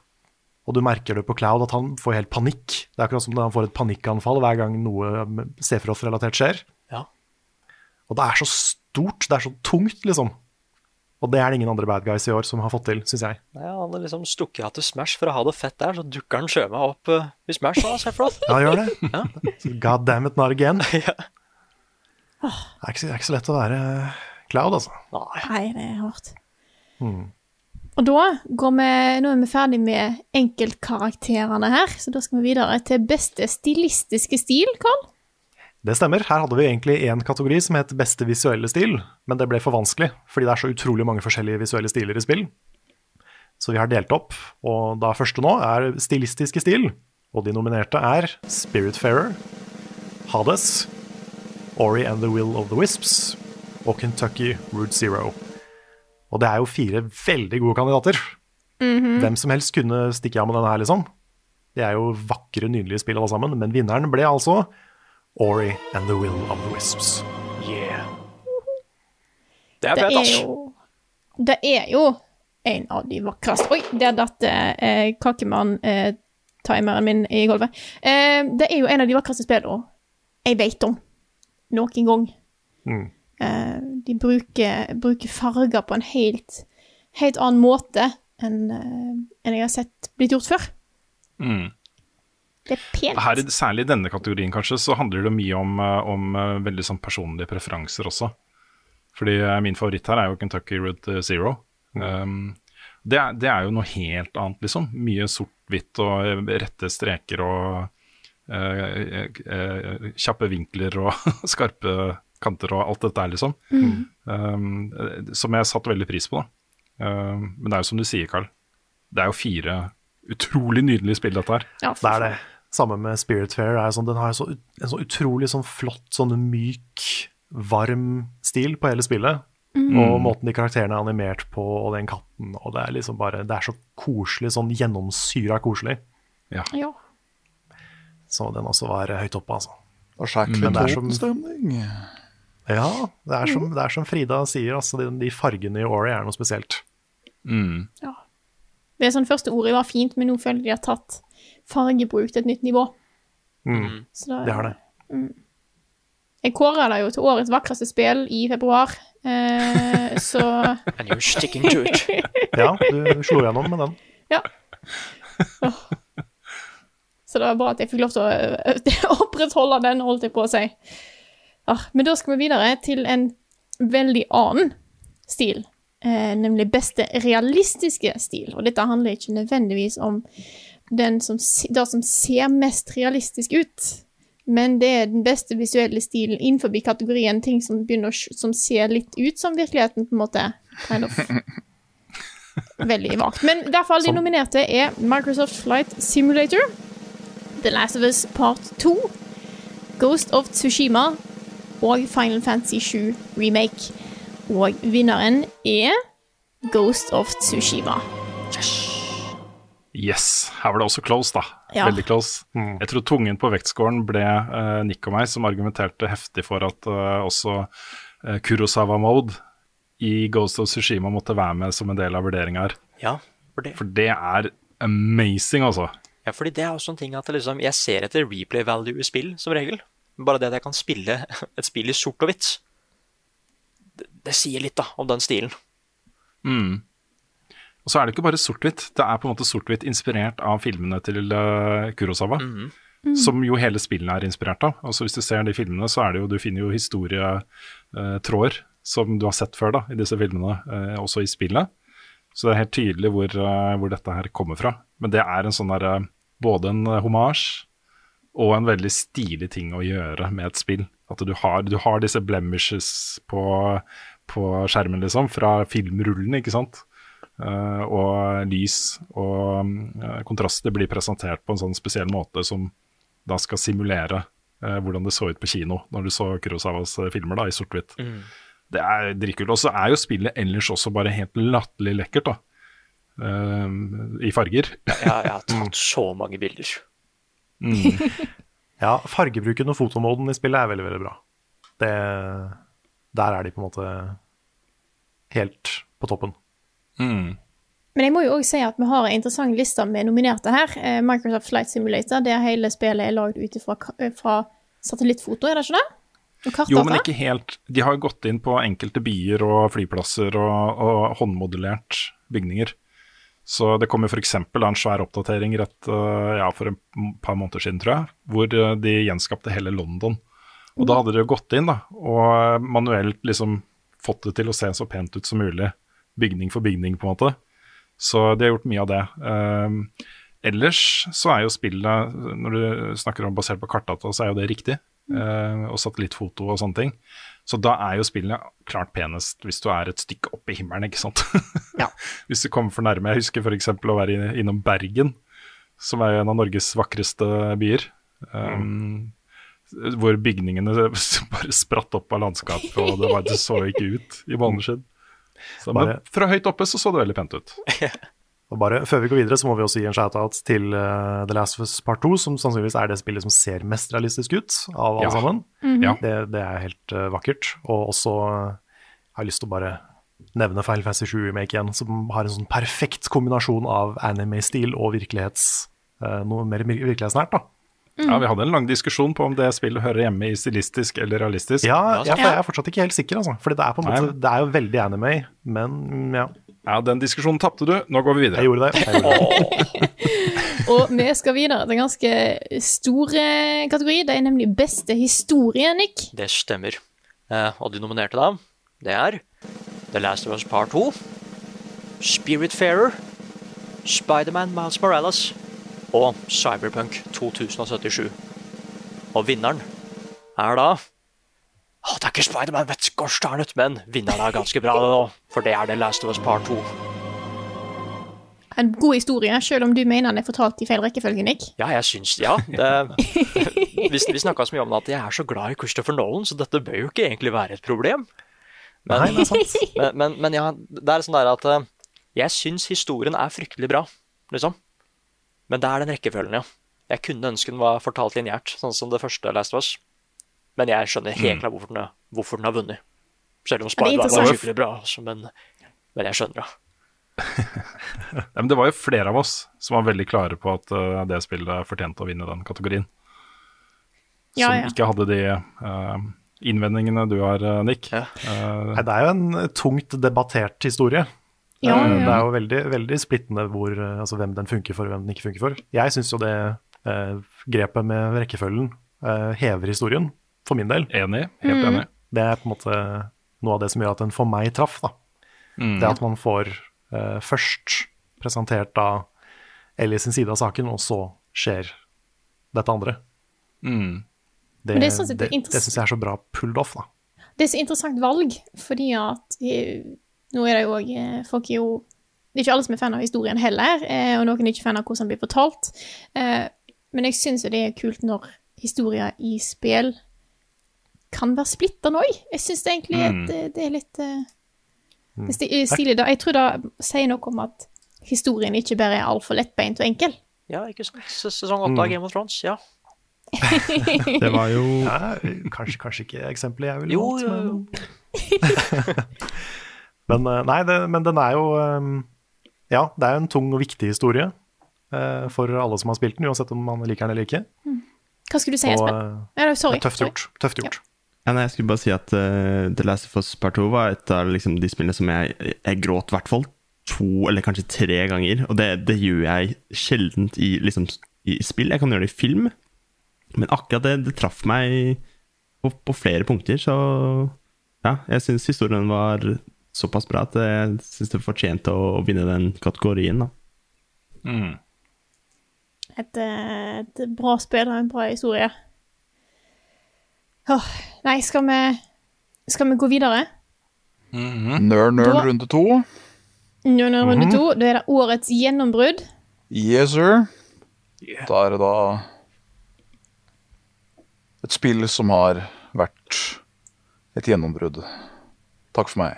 Og du merker det på Cloud at han får helt panikk. Det er akkurat som han får et panikkanfall hver gang noe Sefroth-relatert skjer. Ja. Og det er så stort, det er så tungt, liksom. Og det er det ingen andre bad guys i år som har fått til, syns jeg. Nei, han har liksom stukket av til Smash for å ha det fett der, så dukker han sjøl meg opp uh, i Smash. da, Sefroth. Ja, gjør det. Ja. God damn it, not again. Ja. Det, er ikke, det er ikke så lett å være Cloud, altså. Nei. Nei, det er hardt. Mm. Og da går vi, nå er vi ferdig med enkeltkarakterene her, så da skal vi videre til beste stilistiske stil, Carl. Det stemmer. Her hadde vi egentlig én kategori som het beste visuelle stil, men det ble for vanskelig, fordi det er så utrolig mange forskjellige visuelle stiler i spill. Så vi har delt opp, og da første nå er stilistiske stil. Og de nominerte er Spiritfarer, Hades, Ori and the Will of the Wisps og Kentucky Route Zero. Og det er jo fire veldig gode kandidater. Hvem som helst kunne stikke av med denne her, liksom. Det er jo vakre, nydelige spill alle sammen, men vinneren ble altså Ori and the Will of the Wisps. Yeah. Det er fett, altså. jo Det er jo en av de vakreste Oi, der datt eh, kakemann-timeren min i gulvet. Eh, det er jo en av de vakreste spillene jeg vet om noen gang. Mm. Eh, de bruker, bruker farger på en helt, helt annen måte enn eh, enn jeg har sett blitt gjort før. Mm. Det er pent. Her, særlig i denne kategorien kanskje, så handler det mye om, eh, om veldig sånn personlige preferanser også. Fordi min favoritt her er jo Kentucky Route Zero. Um, det, er, det er jo noe helt annet, liksom. Mye sort-hvitt og rette streker og uh, uh, uh, kjappe vinkler og skarpe kanter og alt dette her, liksom. Um, eh, som jeg satte veldig pris på, da. Um, men det er jo som du sier, Carl. Det er jo fire utrolig nydelige spill, dette her. Ja, Det er det. Samme med Spirit Fair. sånn, den har så, en så utrolig sånn flott, sånn myk, varm stil på hele spillet. Og måten de karakterene er animert på, og den katten, og det er liksom bare Det er så koselig, sånn gjennomsyra koselig. Ja. Så den også var høyt oppe, altså. Det er skikkelig Ja, det er som, det er som Frida sier, altså, de, de fargene i Ori er noe spesielt. Mm. Det sånn første ordet var fint, men nå føler jeg de har tatt fargebruk til et nytt nivå. Mm. Så da- Det har det. Jeg kåra det jo til årets vakreste spill i februar, eh, så And you're sticking to it. Ja, du slo gjennom med den. Ja. Oh. Så det var bra at jeg fikk lov til å øh, opprettholde den, holdt jeg på å si. Ah, men da skal vi videre til en veldig annen stil, eh, nemlig beste realistiske stil. Og dette handler ikke nødvendigvis om den som, det som ser mest realistisk ut, men det er den beste visuelle stilen innenfor kategorien ting som, begynner, som ser litt ut som virkeligheten, på en måte. Kind of. Veldig vagt. Men i hvert fall de nominerte er Microsoft Flight Simulator, The Last of Us Part 2, Ghost of Tsushima og Final Fantasy 7 Remake. Og vinneren er Ghost of Tsushima. Yes. Yes. Her var det også close, da. Ja. Veldig close. Jeg tror tungen på vektskåren ble uh, Nick og meg, som argumenterte heftig for at uh, også uh, Kurosawa Mode i Ghost of Tsushima måtte være med som en del av vurderinga her. Ja, for det, For det er amazing, altså. ja, fordi det er også en ting at liksom, jeg ser etter replay value i spill, som regel. Bare det at jeg kan spille et spill i sort og hvitt. Det, det sier litt, da, om den stilen. Mm. Og så er det ikke bare sort-hvitt. Det er på en måte sort-hvitt inspirert av filmene til uh, Kurosawa. Som jo hele spillene er inspirert av. Altså Hvis du ser de filmene, så er det jo, du finner jo historietråder som du har sett før da, i disse filmene, eh, også i spillet. Så det er helt tydelig hvor, uh, hvor dette her kommer fra. Men det er en sånn der, eh, både en eh, hommage og en veldig stilig ting å gjøre med et spill. At du har, du har disse blemishes på, på skjermen, liksom, fra filmrullene, ikke sant. Uh, og lys og uh, kontraster blir presentert på en sånn spesiell måte som da skal simulere uh, hvordan det så ut på kino når du så Kurosawas filmer da, i sort-hvitt. Det er dritkult. Og så er jo spillet ellers også bare helt latterlig lekkert, da. I farger. ja, jeg har tatt så mange bilder. Ja, fargebruken og fotomoden i spillet er veldig, veldig bra. Det, der er de på en måte helt på toppen. Mm. Men jeg må jo også si at vi har en interessant liste med nominerte her. Eh, Microsoft Flight Simulator, der hele spillet er lagd ut eh, fra satellittfoto, er det ikke det? Jo, men ikke helt. De har gått inn på enkelte byer og flyplasser og, og håndmodellert bygninger. Så det kom jo f.eks. en svær oppdatering rett, øh, ja, for et par måneder siden, tror jeg, hvor øh, de gjenskapte hele London. Og da hadde de jo gått inn da, og manuelt liksom fått det til å se så pent ut som mulig, bygning for bygning, på en måte. Så de har gjort mye av det. Um, ellers så er jo spillet, når du snakker om basert på kartdata, så er jo det riktig. Uh, og satellittfoto og sånne ting. Så da er jo spillene klart penest hvis du er et stykke opp i himmelen, ikke sant. Ja. hvis du kommer for nærme. Jeg husker f.eks. å være innom Bergen, som er en av Norges vakreste byer. Um, Hvor bygningene bare spratt opp av landskapet, og det, var, det så ikke ut i måneskinn. Men fra høyt oppe så så det veldig pent ut. Og bare Før vi går videre, så må vi også gi en shout-out til uh, The Last of Us Part 2, som sannsynligvis er det spillet som ser mest realistisk ut av alle Ja. sammen. Mhm. Ja. Det, det er helt uh, vakkert. Og også uh, har jeg lyst til å bare nevne Final Fantasy 7 Remake igjen, som har en sånn perfekt kombinasjon av anime-stil og virkelighets, noe mer virkelighetsnært. da. Ja, Vi hadde en lang diskusjon på om det spillet hører hjemme i stilistisk eller realistisk. Ja, ja, for jeg er fortsatt ikke helt sikker, altså. For det er, på en Nei. det er jo veldig anime, men mm, ja. Ja, Den diskusjonen tapte du. Nå går vi videre. Jeg gjorde det. Jeg gjorde det. Og vi skal videre til en ganske stor eh, kategori. Det er nemlig beste historie, Nick. Det stemmer. Eh, og de nominerte da, det er The Last of Us Part 2, Spiritfarer, Spiderman Miles Morales og Cyberpunk 2077. Og vinneren er da Å, det er ikke Spiderman, vet du, gosh darn it, men vinneren er ganske bra, for det er The Last of Us Part 2. En god historie, selv om du mener den er fortalt i feil rekkefølge, Nick. Ja, jeg syns Ja. Det, vi vi snakka så mye om at jeg er så glad i Christopher Nolan, så dette bør jo ikke egentlig være et problem. Men, Nei, det er sant. men, men, men ja, det er sånn der at eh, jeg syns historien er fryktelig bra, liksom. Men det er den rekkefølgen, ja. Jeg kunne ønske den var fortalt lineært, sånn som det første Last of Us. Men jeg skjønner helt Mm. klart hvorfor hvorfor den har vunnet. Selv om Ja, er Spiderman var skikkelig bra, altså, men, men jeg skjønner det. Men det var jo flere av oss som var veldig klare på at eh, det spillet fortjente å vinne den kategorien. Ja, som ja. ikke hadde de uh, innvendingene du har, Nick. Nick. Uh, Nei, det er jo en tungt debattert historie. Ja, Eh, ja, ja. Det er jo veldig, veldig splittende hvor, eh, altså, hvem den funker for og hvem den ikke funker for. Jeg syns jo det uh, grepet med rekkefølgen eh, hever historien, for min del. Enig. Helt Mm. enig. Det er på en måte noe av det som gjør at den for meg traff. da. Mm. Det at man får uh, først presentert da Ellie sin side av saken, og så skjer dette andre. Mm. Det, Men det sånn sett det, det syns jeg er så bra pulled off, da. Det er så interessant valg, fordi at eh, Nå er det jo òg Folk er jo Det er ikke alle som er fan av historien heller, eh, og noen er ikke fan av hvordan den blir fortalt. Eh, men jeg syns jo det er kult når historier i spill kan være splitta òg. Jeg syns egentlig at det, eh, det er litt uh, det sti- stilig. da. Jeg tror det sier noe om at historien ikke bare er altfor lettbeint og enkel. Ja, ikke sant? S- Sesong åtte av Mm. Game of Thrones, ja. Det var jo ja, kanskje, kanskje ikke eksempelet jeg ville Jo, valgt, jo, men. Men, eh, nei, det, men den er jo eh, Ja, det er jo en tung og viktig historie uh, for alle som har spilt den, uansett om man liker den eller ikke. Hva skulle du si, Espen? Ja, sorry. er Tøft gjort. Tøft gjort. Ja, nei, jeg skulle bare si at uh, The Last of Us Part 2 var et av liksom, de spillene som jeg, jeg gråt i hvert fall to eller kanskje tre ganger. Og det, det gjør jeg sjeldent i, liksom, i spill. Jeg kan gjøre det i film, men akkurat det, det traff meg på, på flere punkter. Så ja, jeg syns historien var såpass bra at jeg syns det fortjente å, å vinne den kategorien. da. Mm. Et, eh, et bra spill og en bra historie. Åh, nei, skal vi Skal vi gå videre? Nør, Nørn, Da- runde to. Nørn, nørn, det runde Mhm. to. Da er det årets gjennombrudd. Yes, sir. Da er det da et spill som har vært et gjennombrudd. Takk for meg.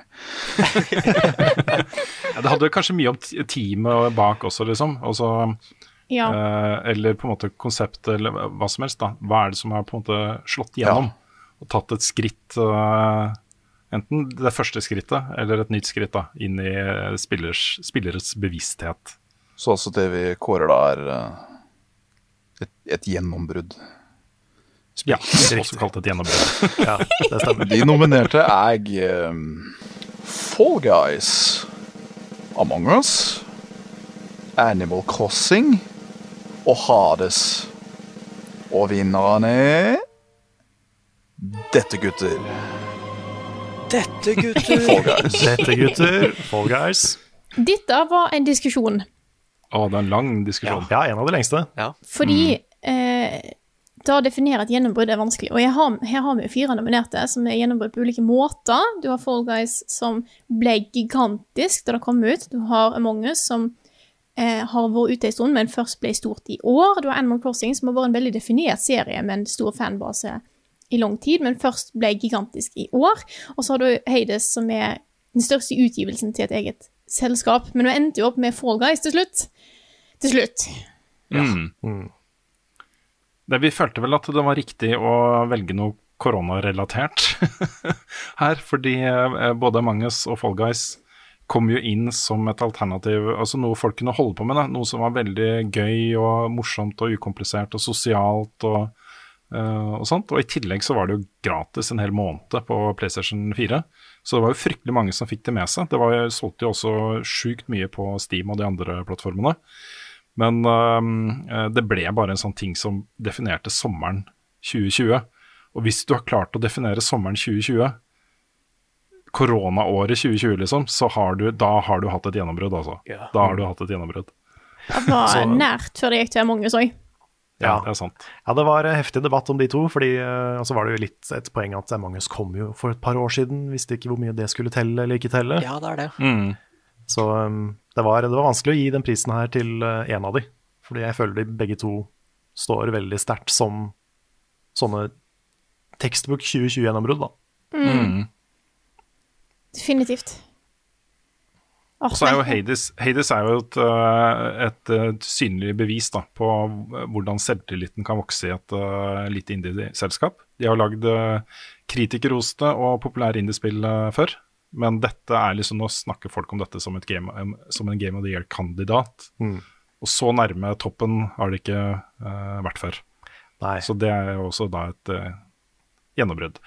Ja, det hadde kanskje mye om teamet bak også, liksom. Også, Ja. eh, eller på en måte konseptet, eller hva som helst. da. Hva er det som har på en måte slått gjennom? Og tatt et skritt, eh, enten det første skrittet eller et nytt skritt, da, inn i eh, spillers, spilleres bevissthet. Så altså det vi kårer da, er eh, et, et gjennombrudd. Ja, også kalt et gjennombrudd. ja, det stemmer. De nominerte er um, Fall Guys, Among Us, Animal Crossing og Hades. Og vinneren er Dette, gutter. Dette, gutter. Fall Guys. Dette, gutter. Fall Guys. Dette var en diskusjon, Å, det er en lang diskusjon. Ja, en av de lengste. fordi eh, da å definere et gjennombrudd er vanskelig. Og jeg har, her har vi jo fire nominerte som er gjennombrudd på ulike måter. Du har Fall Guys som ble gigantisk da det kom ut. Du har Among us som eh, har vært ute en stund, men først ble stort i år. Du har Animal Crossing som har vært en veldig definert serie med en stor fanbase i lang tid, men først ble gigantisk i år. Og så har du Hades som er den største utgivelsen til et eget selskap. Men vi endte jo opp med Fall Guys til slutt. Til slutt. Mm. Det, vi følte vel at det var riktig å velge noe koronarelatert her, fordi eh, både Manges og Fall Guys kom jo inn som et alternativ, altså noe folk kunne holde på med. Da. Noe som var veldig gøy og morsomt og ukomplisert og sosialt og, og sånt. Og i tillegg så var det jo gratis en hel måned på PlayStation 4. Så det var jo fryktelig mange som fikk det med seg. Det var, jo- solgte jo også sjukt mye på Steam og de andre plattformene. Men eh, det ble bare en sånn ting som definerte sommeren 2020. Og hvis du har klart å definere sommeren 2020, koronaåret 2020, liksom, så har du, da har du hatt et gjennombrudd, altså. Ja. Da har du hatt et gjennombrudd. Det var Så- nært før det gikk til Among us òg. Ja, det er sant. Ja, det var en heftig debatt om de to, fordi eh, og så var det jo litt et poeng at Among us kom jo for et par år siden, visste ikke hvor mye det skulle telle eller ikke telle. Ja, det er det. Mm. Så um, det, var, det var vanskelig å gi den prisen her til én en av de, fordi jeg føler de begge to står veldig sterkt som sånne tekstbok 2020-gjennombrudd, da. Mm. Definitivt. Og så er jo. Hades, Hades er jo et, et, et, øh, synlig bevis da, på hvordan selvtilliten kan vokse i et uh, lite indie-selskap. De har lagd øh, kritikerroste og populære indiespill øh, før, men dette er liksom nå snakker folk om dette som, et game, som en Game of the Year-kandidat. Mm. Og så nærme toppen har det ikke uh, vært før. Nei. Så det er jo også da et gjennombrudd.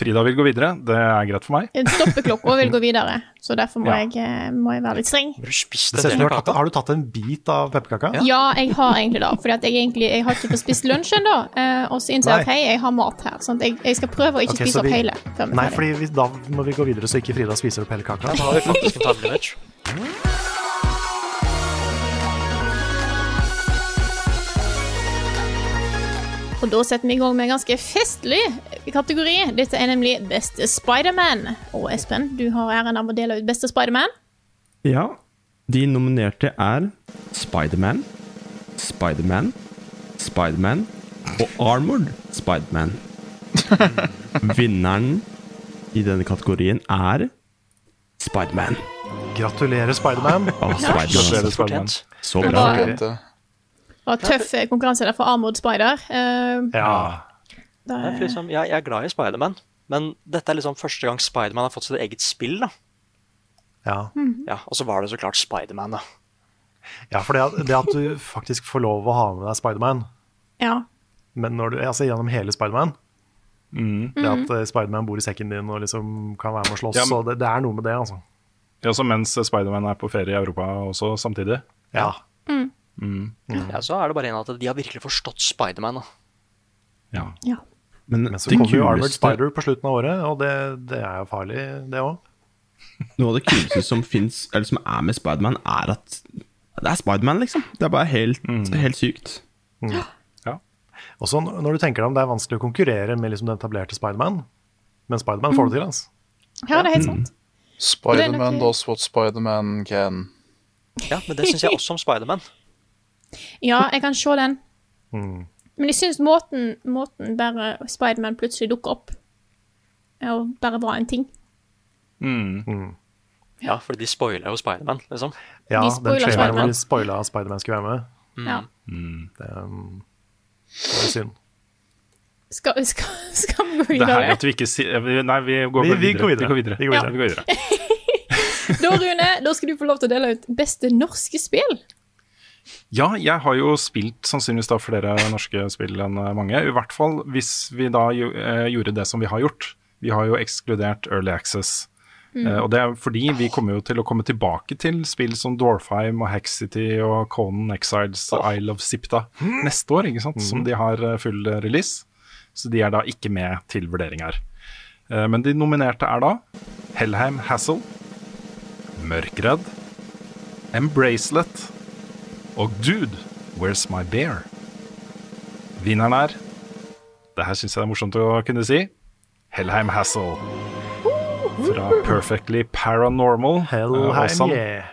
Frida vil gå videre, det er greit for meg. Stoppeklokka vil gå videre, så derfor må, Ja. jeg, eh, må jeg være litt streng. Har du Det ser ut som du har, tatt, har du tatt en bit av pepperkaka? Ja, jeg har egentlig det. Fordi jeg jeg har ikke fått spist lunsj ennå. eh, Og så innser jeg at hei, jeg har mat her. Sånn at jeg, jeg skal prøve å ikke okay, spise vi, opp hele. Før Nei, for da må vi gå videre så ikke Frida spiser opp hele kaka. Da har vi faktisk en tavlematch. Og da setter vi i gang med en ganske festlig kategori. Dette er nemlig Beste Spiderman. Og Espen, du har æren av å dele ut Beste Spiderman. Ja, de nominerte er Spiderman, Spiderman, Spiderman og Armored Spiderman. Vinneren i denne kategorien er Spiderman. Gratulerer, Spiderman. Spiderman. Spider Fortjent. Så bra. det. var, var tøff konkurranse der for Armored Spider. Uh, Ja. Er liksom, jeg, jeg er glad i Spiderman, men dette er liksom første gang Spiderman har fått sitt eget spill. da. Ja. Ja, Og så var det så klart Spiderman, da. ja, for det at, det at du faktisk får lov å ha med deg Spiderman, ja. men når du, altså gjennom hele Spiderman Mm. Det at eh, Spiderman bor i sekken din og liksom kan være med og slåss, Ja, men- og det, det er noe med det, altså. Ja, så mens Spiderman er på ferie i Europa også samtidig. Ja. Mm. Ja, Så er det bare en at de har virkelig forstått Spiderman. da. Ja. ja. Men Men så kommer jo Armored Spider på slutten av året, og det, det er jo farlig, det òg. noe av det kuleste som finnes, eller som er med Spiderman, er at det er Spiderman, liksom. Det er bare helt, helt sykt. Og så når du tenker deg om det er vanskelig å konkurrere med liksom den etablerte Spiderman, men Spiderman får det til, altså. ja, det er helt sant. Spiderman nok- does what Spiderman can. Ja, Men det syns jeg også om Spiderman. Ja, jeg kan se den. Mm. Men jeg syns måten, måten bare Spiderman plutselig dukker opp, og bare var en ting. Mm. Ja, for de spoiler jo Spiderman, liksom. Ja, De den spoiler traileren de spoila at Spiderman skulle være med, Ja. det, um, det er synd. Skal, skal, skal vi gå videre? Det er at vi ikke sier Nei, vi går, Vi- vi videre. går videre. Vi går videre. Vi går videre. Vi går videre. Da, Rune, da skal du få lov til å dele ut beste norske spill. Ja, jeg har jo spilt sannsynligvis da flere norske spill enn eh, mange. I hvert fall hvis vi da eh, gjorde det som vi har gjort. Vi har jo ekskludert Early Access. Eh, og det er fordi vi kommer jo til å komme tilbake til spill som Dwarfheim og Hexity og Conan Exiles og Isle of Sipta neste år, ikke sant? som de har full release. Så de er da ikke med til vurdering her. Eh, men de nominerte er da Hellheim Hassel, Mørkredd, Embracelet og Dude, Where's My Bear? Vinneren er Det her syns jeg er morsomt å kunne si. Hellheim Hassel. Fra Perfectly Paranormal. eh, Hellheim, også- yeah.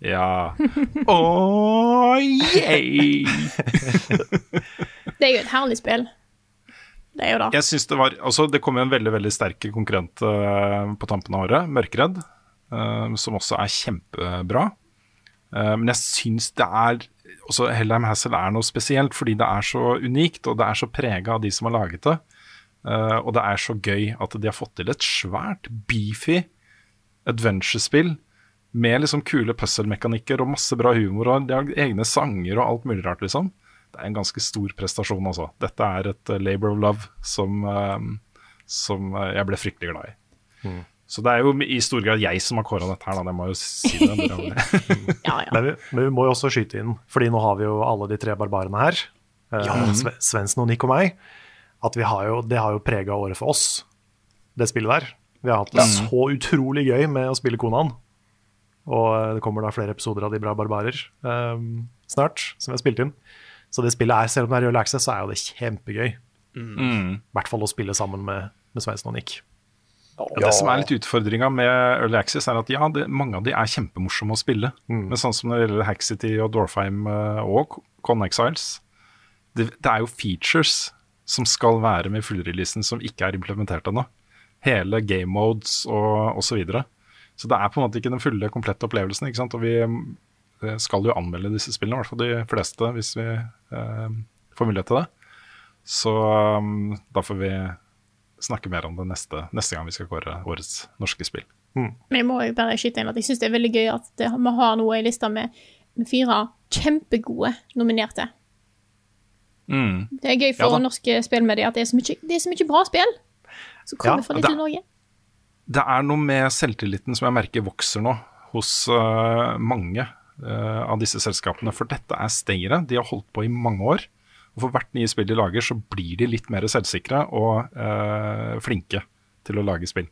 Ja. Oh, yeah. Det er jo et herlig spill. Det er jo det. Jeg synes Det var, altså det kom jo en veldig veldig sterk konkurrent uh, på tampen av året, Mørkredd, uh, som også er kjempebra. Eh, men jeg syns det er også Hellheim Hassel er noe spesielt, fordi det er så unikt, og det er så prega av de som har laget det. Eh, og det er så gøy at de har fått til et svært beefy adventure-spill med liksom kule puzzle-mekanikker og masse bra humor, og de har egne sanger og alt mulig rart, liksom. Det er en ganske stor prestasjon, altså. Dette er et eh, labor of love som, som jeg ble fryktelig glad i. Så det er jo i stor grad jeg som har kåra dette her, da. Det må jo si det. ja, ja. Men, vi, men vi må jo også skyte inn, fordi nå har vi jo alle de tre barbarene her. Eh, Ja. Sve- Svendsen og Nick og meg. At vi har jo, det har jo prega året for oss, det spillet der. Vi har hatt det Ja. så utrolig gøy med å spille Konaen. Og eh, det kommer da flere episoder av De bra barbarer eh, snart, som vi har spilt inn. Så det spillet er, selv om det er real Access, så er jo det kjempegøy. I Mm. hvert fall å spille sammen med, med Svendsen og Nick. Ja, Det som er litt utfordringa med Early Access, er at ja, det, mange av de er kjempemorsomme å spille. Men sånn som når det gjelder Haxity og Dorfheim eh, og Con Exiles, det, det er jo features som skal være med fullreleasen som ikke er implementert ennå. Hele game modes og osv. Så, videre. så det er på en måte ikke den fulle, komplette opplevelsen. ikke sant? Og vi eh, skal jo anmelde disse spillene, i hvert fall de fleste, hvis vi eh, får mulighet til det. Så um, da får vi snakke mer om det neste, neste gang vi skal kåre årets norske spill. Men jeg må jo bare skyte inn at jeg syns det er veldig gøy at vi har noe i lista med, med fire kjempegode nominerte. Mm. Det er gøy for ja, norske spillmedier at det er så mye, det er så mye bra spill som kommer Ja, fra det- lille Norge. Det er noe med selvtilliten som jeg merker vokser nå hos uh, mange uh, av disse selskapene. For dette er stayere. De har holdt på i mange år. Og for hvert nye spill de lager, så blir de litt mer selvsikre og eh, flinke til å lage spill.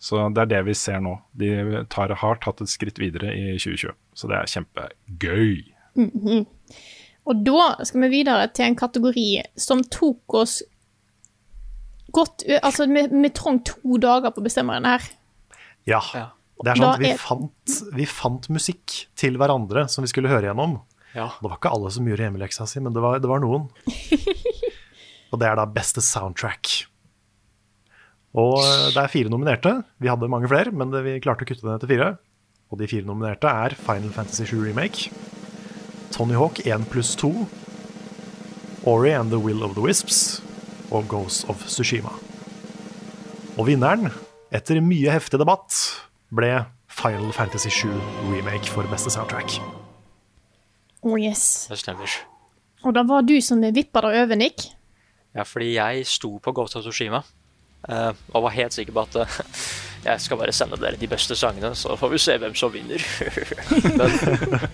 Så det er det vi ser nå. De tar, har tatt et skritt videre i 2020. Så det er kjempegøy. Mhm. Og da skal vi videre til en kategori som tok oss godt Altså, vi, vi trong to dager på å bestemme den her. Ja. Det er sånn at vi fant, vi fant musikk til hverandre som vi skulle høre gjennom. Ja. Det var ikke alle som gjorde hjemmeleksa si, men det var, det var noen. Og det er da beste soundtrack. Og eh, det er fire nominerte. Vi hadde mange flere, men vi klarte å kutte det ned til fire. Og de fire nominerte er Final Fantasy 7 Remake, Tony Hawk 1 pluss 2, Ori and the Will of the Wisps og Ghost of Tsushima. Og vinneren, etter mye heftig debatt, ble Final Fantasy 7 Remake for beste soundtrack. Oh yes. Det stemmer. Og da var du som vippa det over, Nick. Ja, fordi jeg sto på Ghost of Tsushima uh, og var helt sikker på at uh, jeg skal bare sende dere de beste sangene, så får vi se hvem som vinner. men,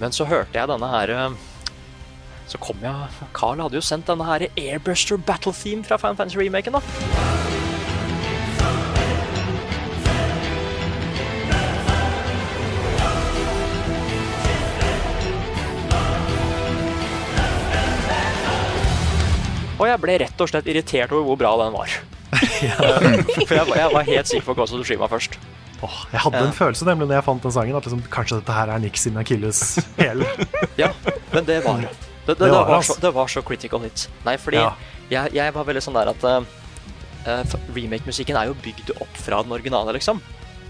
men så hørte jeg denne her uh, Så kom jeg Carl hadde jo sendt denne her Airbuster Battle Theme fra Final Fantasy Remaken, da. Og jeg ble rett og slett irritert over hvor bra den var. For jeg, var- jeg var helt sikker på Ghost of Tsushima først. Åh, jeg hadde en følelse nemlig når jeg fant den sangen, at liksom, kanskje dette her er Nick sin Achilles hæl. Ja, men det var det. Det, det, Det det, var var, altså. så, det var så critical hit. Nei, fordi Ja. jeg, jeg var veldig sånn der at eh, remake-musikken er jo bygd opp fra den originale, liksom.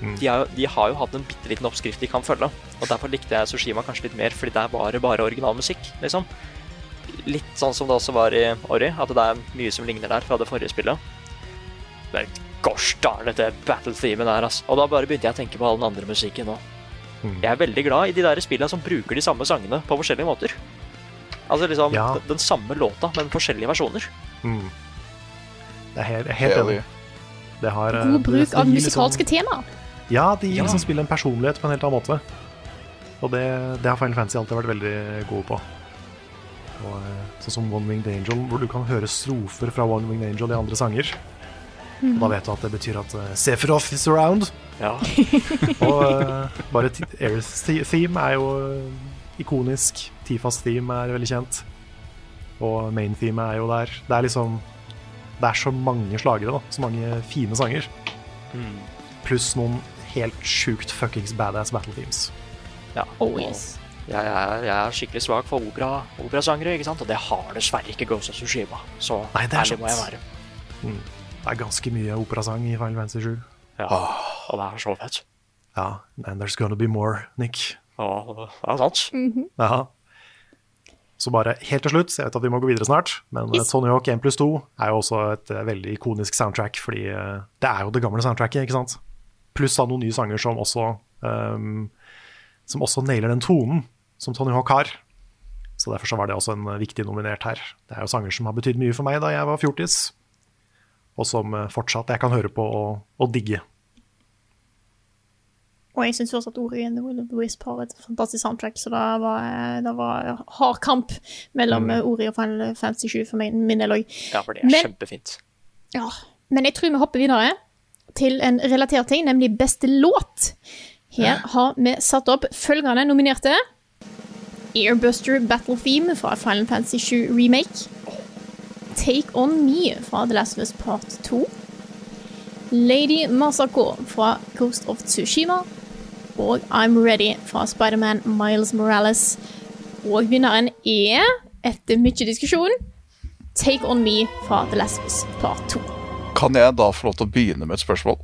Mm. De, er, de har jo hatt en bitte liten oppskrift de kan følge. Og derfor likte jeg Sushima kanskje litt mer, fordi det er bare, bare originalmusikk, liksom. Litt sånn som det også var i Ori, at det er mye som ligner der fra det forrige spillet. Men gosh darn, dette battle-themen der, altså. Og da bare begynte jeg å tenke på all den andre musikken òg. Mm. Jeg er veldig glad i de der spillene som bruker de samme sangene på forskjellige måter. Altså liksom Ja. den, den samme låta, men forskjellige versjoner. Mm. Det er helt, helt Enig. Det har, eh, God bruk det av musikalske liksom, temaer. Ja, de Ja. liksom spiller en personlighet på en helt annen måte. Og det, det har Final Fantasy alltid vært veldig gode på. Og, eh, sånn som One Winged Angel, hvor du kan høre strofer fra One Winged Angel i andre sanger. Og da vet du at det betyr at uh, Sephiroth is around. Ja. Og uh, bare Airs theme er jo eh, ikonisk. Tifas theme er veldig kjent. Og main theme er jo der. Det er liksom Det er så mange slagere, da. Så mange fine sanger. Mm. Pluss noen helt sjukt fuckings badass battle themes. ja. Oh, og yes. Jeg, jeg, jeg er skikkelig svak for opera, operasangere, ikke sant? og det har dessverre ikke Ghost of Tsushima. Så Nei, det er ærlig må jeg være. Mm. Det er ganske mye operasang i Final Fantasy 7. Ja. Og det er så fett. Ja, and there's gonna be more, Nick. Ja, det er sant. Ja. Så bare helt til slutt, jeg vet at vi må gå videre snart, men Yes. Tony Hawk 1 pluss 2 er jo også et eh, veldig ikonisk soundtrack, fordi eh, det er jo det gamle soundtracket, ikke sant? Pluss da noen nye sanger som også, um, som også nailer den tonen som Tony Hawk har. Så derfor så var det også en eh, viktig nominert her. Det er jo sanger som har betydd mye for meg da jeg var fjortis, og som eh, fortsatt jeg kan høre på og, og digge. Og jeg syns at Ori and the Will of the Wisp har et fantastisk soundtrack, så det var, eh, det var hard kamp mellom mm. Ori og Final Fantasy 7 for min, min del òg. Ja, for det er Men- kjempefint. Ja, men jeg tror vi hopper videre til en relatert ting, nemlig beste låt. Her har vi satt opp følgende nominerte. Airbuster Battle Theme fra Final Fantasy 7 Remake. Take On Me fra The Last of Us Part 2. Lady Masako fra Ghost of Tsushima. Og I'm Ready fra Spiderman Miles Morales. Og vinneren er, etter mye diskusjon, Take On Me fra The Last of Us Part 2. Kan jeg da få lov til å begynne med et spørsmål?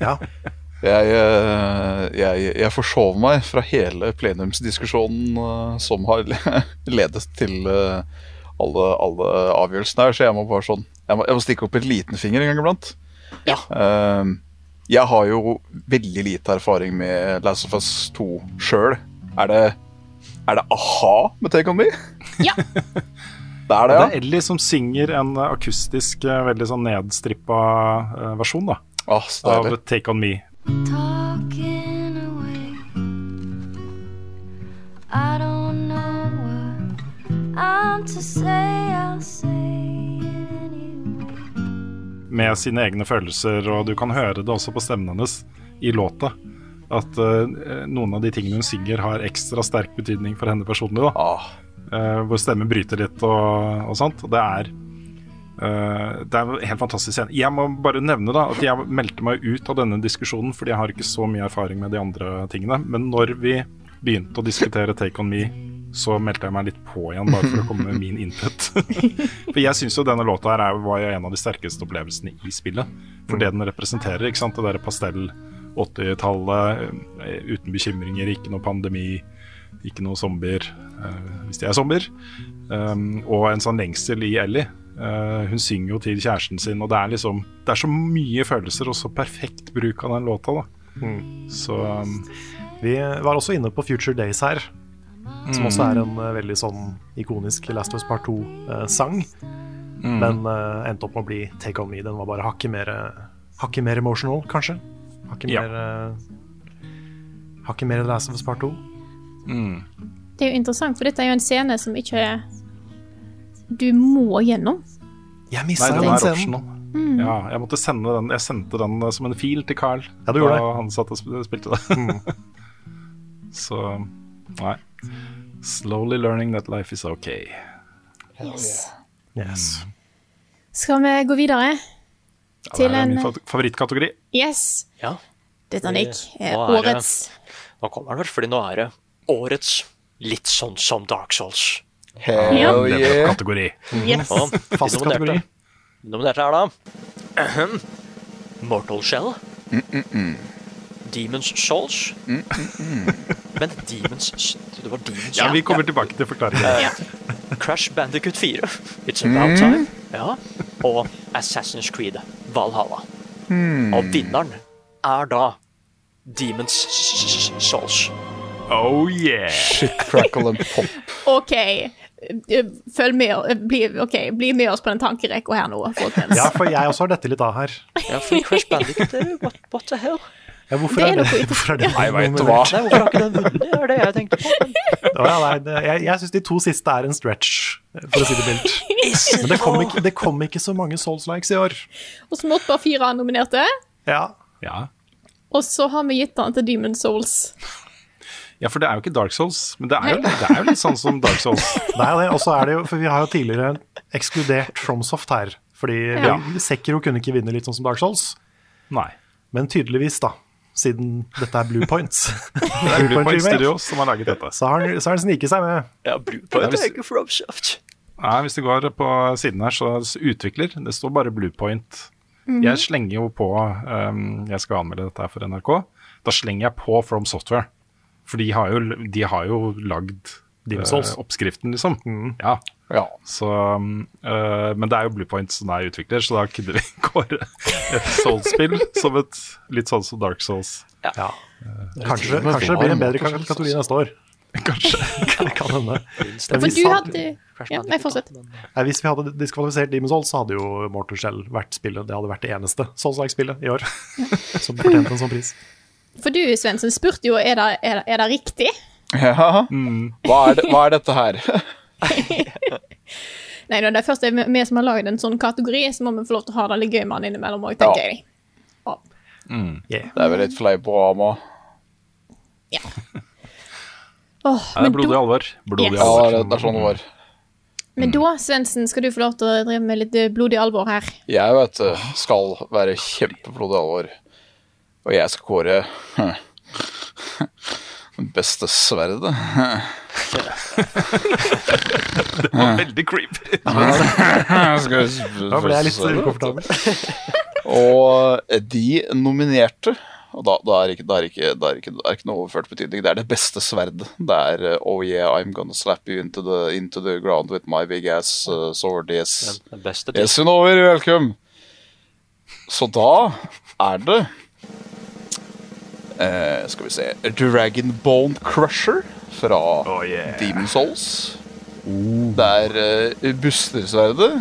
Ja. Jeg, eh, jeg, jeg forsov meg fra hele plenumsdiskusjonen eh, som har ledet til eh, alle, alle avgjørelsene her, så jeg må bare sånn Jeg må, jeg må stikke opp en liten finger en gang iblant. Ja. Jeg har jo veldig lite erfaring med Last of Us 2 sjøl. Er det Er det a-ha med Take On Me? Ja. Det er det, ja. Det er Ellie som synger en akustisk, veldig sånn nedstrippa versjon da, Ah, så av. Take On Me. Talking away. I don't know what I'm to say. I'll say anyway. med sine egne følelser, og du kan høre det også på stemmen hennes i låta. At uh, noen av de tingene hun synger, har ekstra sterk betydning for henne personlig. da Ah, Uh, Hvor stemmen bryter litt og, og sånt. Og det er Det er en helt fantastisk scene. Jeg må bare nevne da at jeg meldte meg ut av denne diskusjonen fordi jeg har ikke så mye erfaring med de andre tingene. Men når vi begynte å diskutere Take On Me, så meldte jeg meg litt på igjen, bare for å komme med min input. for jeg syns jo denne låta her er, var jo en av de sterkeste opplevelsene i spillet. For det den representerer, ikke sant. Det derre pastell 80-tallet, eh, uten bekymringer, ikke noe pandemi, ikke noe zombier, eh, hvis de er zombier. Um, og en sånn lengsel i Ellie. Eh, hun synger jo til kjæresten sin, og det er liksom Det er så mye følelser, og så perfekt bruk av den låta, da. Så um, Vi var også inne på Future Days her, som også er en uh, veldig sånn ikonisk Last of Us Part 2-sang. Men uh, endte opp med å bli Take On Me. Den var bare hakket mer, hakket mer emotional, kanskje. Hakket Ja. mer uh, Hakket mer Last of Us Part 2. Det er jo interessant, for dette er jo en scene som ikke du må gjennom. Jeg Nei, den scenen. Mm. Ja, jeg måtte sende den Jeg sendte den eh, som en fil til Carl Ja, du gjorde da det. han satt og spilte det. Så nei. Slowly learning that life is okay. Yes. Yes. Skal vi gå videre Ja, til det er en min favorittkategori. Yes. Ja. Dette, Nick, er Nå er det- årets Nå kommer den vel, fordi nå er det årets litt sånn som Dark Souls. Hell Ja. yeah. Kategori. Yes. Og Fast kategori. de Nominerte er da ahem, Mortal Shell. Demons Souls. Men Demons Det var Demons Ja, vi kommer tilbake til forklaringen. Eh, Crash Bandicut 4. It's about time. Ja. Og Assassin's Creed Valhalla. Og vinneren er da Demons Souls. Oh yeah! Shit, crackle and pop. OK. Eh, Følg med. Bli, okay, bli med oss på den tankerekka her nå, folkens. Ja, for jeg også har dette litt av her. Ja, fordi Crash Bandicoot er jo what, what the hell? Ja, hvorfor Det er er det, hvorfor er det Nei, vet du hva? Nei, hvorfor har ikke den vunnet? Det er det jeg tenkte på. Men ja, nei, det, jeg jeg syns de to siste er en stretch, for å si det mildt. Men det kom ikke, det kom ikke så mange Souls-likes i år. Og så måtte bare fire nominerte. Ja, Ja. og så har vi gitt den til Demon Souls. Ja, for det er jo ikke Dark Souls, men det er jo, det er jo litt sånn som Dark Souls. Det er jo det, og så er det jo, for vi har jo tidligere ekskludert FromSoft her. Fordi Ja. vi- Sekiro kunne ikke vinne litt sånn som Dark Souls. Nei. Men tydeligvis, da, siden dette er Blue Points, Det er Blue Point Studios som har laget dette. så har han så har han sniket seg med. Ja, Blue Point Point er ikke FromSoft. Nei, hvis du går på siden her, så utvikler. Det står bare Bluepoint. Mhm. Jeg slenger jo på um, Jeg skal anmelde dette her for NRK. Da slenger jeg på From Software. For de har jo, de har jo lagd eh, oppskriften, liksom. Ja. Så, um, eh, men det er jo Bluepoint som er utvikler, så da kunne vi kåre et Souls-spill som et litt sånn som Dark Souls. Ja. Kanskje, kanskje det blir en bedre kategori neste år. Kanskje. det kan hende. For hvis, du hadde Ja, nei, fortsett. nei, hvis vi hadde diskvalifisert Demon's Souls, så hadde jo Mortal Shell vært spillet. Det hadde vært det eneste Souls-like-spillet i år som fortjente en sånn pris. For du, Svendsen, spurte jo er det, er er det riktig. Ja. Hva, er det, hva er dette her? Nei, når det først er vi som har laget en sånn kategori, så må vi få lov til å ha det litt gøy med den innimellom òg, tenker Ja. jeg. Det er vel litt fleiporama. Åh, Nei, det er blodig alvor. Blodig Ja. alvor. Ja, det, det er sånn det var. Men da, Svendsen, skal du få lov til å drive med litt eh, blodig alvor her. Jeg vet det skal være kjempeblodig alvor. Og jeg skal kåre det beste sverdet. Det var veldig creepy. Da ble jeg litt ukomfortabel. Og de nominerte og da, da, er ikke, da, er ikke, da, er ikke, er ikke noe overført betydning. Det er det beste sverdet. Det er uh, Oh yeah, I'm gonna slap you into the, into the ground with my big ass uh, sword. Yes. Yes, you know, welcome. Så da er det eh, Skal vi se Dragon Bone Crusher fra Demon Souls. Det er uh, Bustersverdet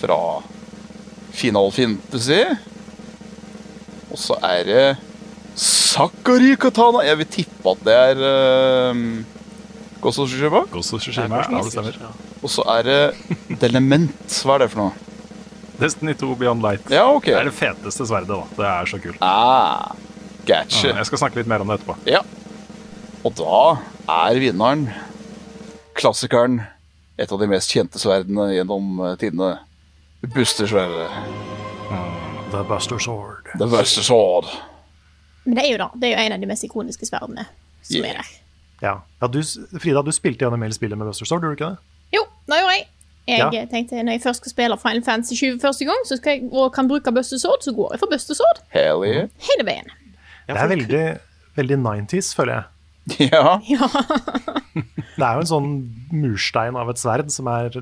fra Final Fantasy. Og så er det Sakari Katana. Jeg vil tippe at det er uh, Ghost Shishima. Tsushima. Shishima, ja, det stemmer. Og så er det Delement. Hva er det for noe? Destiny 2 Beyond Light. Ja, okay. Det er det feteste sverdet, da. Det er så kult. Ah, gotcha. Jeg skal snakke litt mer om det etterpå. Ja. Og da er vinneren klassikeren, et av de mest kjente sverdene gjennom tidene. tidene, Bustersverdet. The Buster Sword. The Buster Sword. Men det er jo da, det er jo en av de mest ikoniske sverdene som er der. Ja. ja du, Frida, du spilte gjennom hele spillet med Buster Sword, gjorde du ikke det? Jo, det gjorde jeg. Jeg Ja. eh, tenkte når jeg først skal spille Final Fantasy 20 første gang, så skal jeg, og kan bruke Buster Sword, så går jeg for Buster Sword Hell yeah. hele veien. Det er veldig, veldig 90s, føler jeg. Ja. Det er jo en sånn murstein av et sverd som er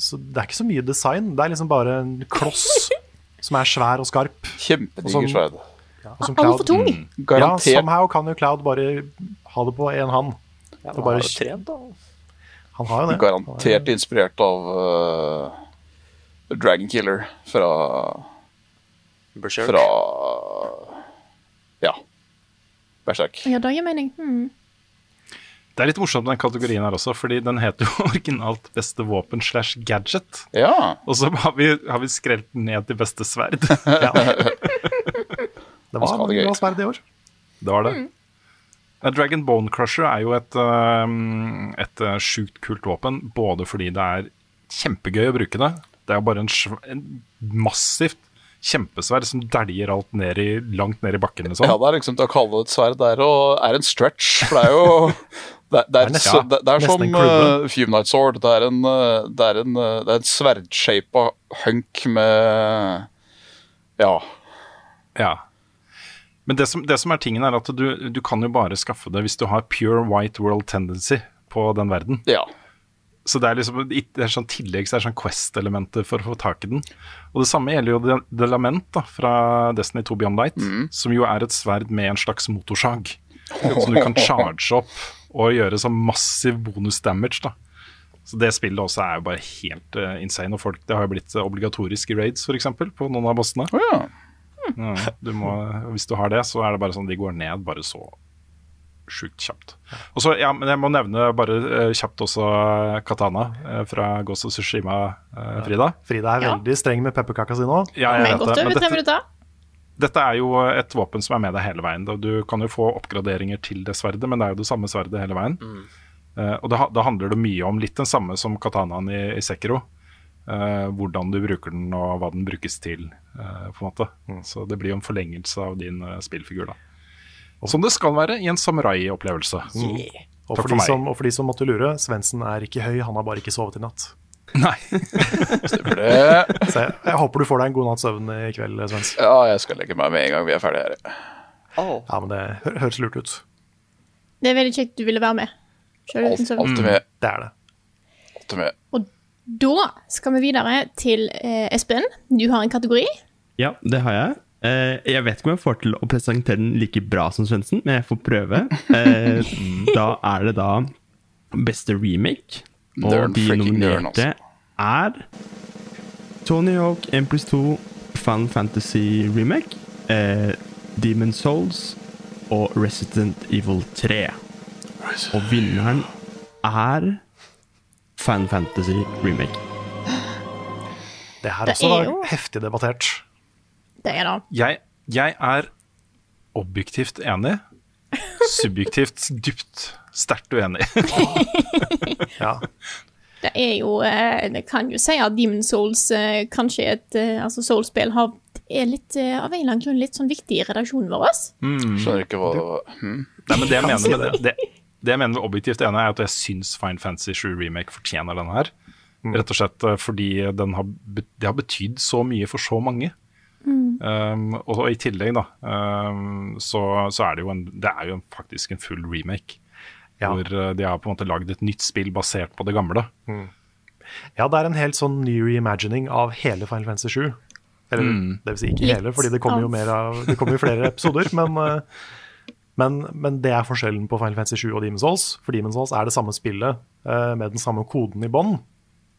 så Det er ikke så mye design. Det er liksom bare en kloss som er svær og skarp. Kjempediger Og sverd. Ja, og som Altfor tung. Cloud- Ja, somehow kan jo Cloud bare ha det på én hånd. Ja, han bare- har da. Han har jo det. Garantert inspirert av uh, Dragon Killer fra Berserk. Fra. Berserk. Ja, det gir mening. Hmm. Det er litt morsomt den kategorien her også, fordi den heter jo originalt Beste våpen slash gadget. Ja. Og så har vi, har vi skrelt den ned til Beste sverd. Ja. Det var bra sverd i år. Det var det. Eh, Dragon Bone Crusher er jo et, um, et uh, sjukt kult våpen, både fordi det er kjempegøy å bruke det. Det er jo bare en, sv- en massivt kjempesverd som dæljer alt ned i, langt ned i bakken. Liksom. Ja, det er liksom til å kalle det et sverd der og er en stretch, for det er jo Det, det, er, Det er nesten- så, det, det er som uh, Fume Night Sword. Det er en, uh, det er en, det er en sverdshapa hunk med Ja. Ja. Men det som, det som er tingen er at du, du kan jo bare skaffe det hvis du har pure white world tendency på den verden. ja. Så det er liksom det er sånn tillegg, så det er sånn Quest-elementer for å få tak i den. Og det samme gjelder jo The, Lament da, fra Destiny 2 Beyond Light, som jo er et sverd med en slags motorsag. Som du kan charge opp og gjøre sånn massiv bonus damage. da. Så det spillet også er jo bare helt uh, insane. Og folk, det har jo blitt obligatorisk i raids, f.eks., på noen av bossene. Oh, ja. Ja, du må, hvis du har det, så er det bare sånn de går ned bare så sjukt kjapt. Og så, ja, men Jeg må nevne bare eh, kjapt også eh, Katana eh, fra Ghost of Tsushima, eh, Frida. Frida er Ja. veldig streng med pepperkaka si nå. Ja, jeg vet det. Men dette. Dette er jo et våpen som er med deg hele veien. Du kan jo få oppgraderinger til det sverdet, men det er jo det samme sverdet hele veien. Eh, og da, da handler det mye om litt den samme som katanaen i, i Sekiro. Uh, hvordan du bruker den og hva den brukes til, uh, på en måte. Så det blir jo en forlengelse av din spillfigur, da. Som det skal være i en samurai-opplevelse. Yeah. Og Takk for, for meg. og for de som måtte lure, Svendsen er ikke høy, han har bare ikke sovet i natt. Nei. Stemmer det. Så jeg, jeg håper du får deg en god natts søvn i kveld, Svens. Ja, jeg skal legge meg med en gang vi er ferdige her. Ja, men det hø høres lurt ut. Det er veldig kjekt du ville være med. Selv uten søvn. Alltid med. Det er det. Alltid med. Og da skal vi videre til eh, Espen. Du har en kategori. Ja, det har jeg. Eh, jeg vet ikke om jeg får til å presentere den like bra som Svendsen, men jeg får prøve. Eh, da er det da beste remake, og de nominerte er Tony Hawk 1 pluss 2 Fun Fantasy Remake, eh, Demon Souls og Resident Evil 3. Og vinneren er Fan Fantasy Remake. Det her også var heftig debattert. Det er det. Jeg, jeg er objektivt enig. Subjektivt dypt sterkt uenig. ja. Det er jo eh, Det kan jo si at Demon Souls eh, kanskje et eh, altså Souls-spill har er litt av en eller annen grunn litt sånn viktig i redaksjonen vår. Skjønner ikke hva det var. Hmm. Nei, men det jeg mener med det, det, det jeg mener med objektivt enig, er at jeg syns Fine Fantasy 7 Remake fortjener denne her. Rett og slett fordi den har, det har betydd så mye for så mange. Um, og, og i tillegg, da, um, så, så er det jo en, det er jo en, faktisk en full remake. Ja. Hvor eh, de har på en måte lagd et nytt spill basert på det gamle. Ja, det er en helt sånn ny reimagining av hele Final Fantasy 7. Eller Mm. det vil si ikke hele, fordi det kommer jo av- mer av Det kommer jo flere episoder, men, eh, men, men det er forskjellen på Final Fantasy 7 og Demon's Souls. For Demon's Souls er det samme spillet eh, med den samme koden i bånn,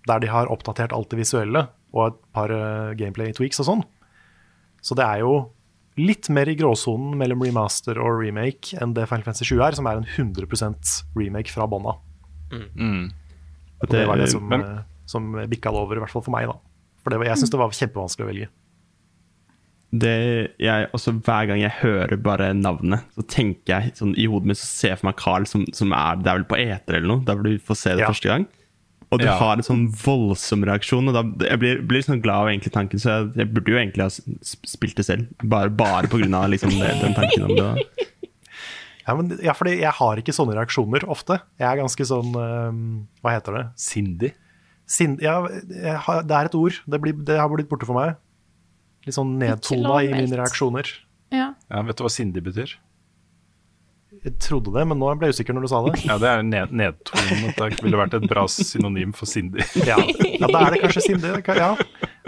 der de har oppdatert alt det visuelle og et par gameplay tweaks og sånn. Så det er jo litt mer i gråsonen mellom remaster og remake enn det Final Fantasy 7 er, som er en 100% remake fra bånda. Mm. Og det var det som, men- eh, som bikka det over, i hvert fall for meg. da. For det var, jeg syns det var kjempevanskelig å velge. Det, jeg, også Hver gang jeg hører bare navnet, så tenker jeg sånn, i hodet mitt så ser jeg for meg Carl som, som er Det er vel på eter eller noe, der hvor du får se det Ja. første gang. Og du Ja. har en sånn voldsom reaksjon. Og da, jeg blir, blir sånn glad av egentlig tanken, så jeg, jeg burde jo egentlig ha spilt det selv. Bare, bare på grunn av liksom, det, den tanken om det. Ja, men, ja, fordi jeg har ikke sånne reaksjoner ofte. Jeg er ganske sånn eh, Hva heter det? Sindig? Sin, ja, jeg har, det er et ord. Det, blir, det har blitt borte for meg. Litt sånn nedtona i mine reaksjoner. Ja. Ja, vet du hva sindig betyr? Jeg trodde det, men nå ble jeg usikker når du sa det. Ja, Det er ned, nedtonet. Det ville vært et bra synonym for Cindy. Ja, ja da er det kanskje Cindy. Ja.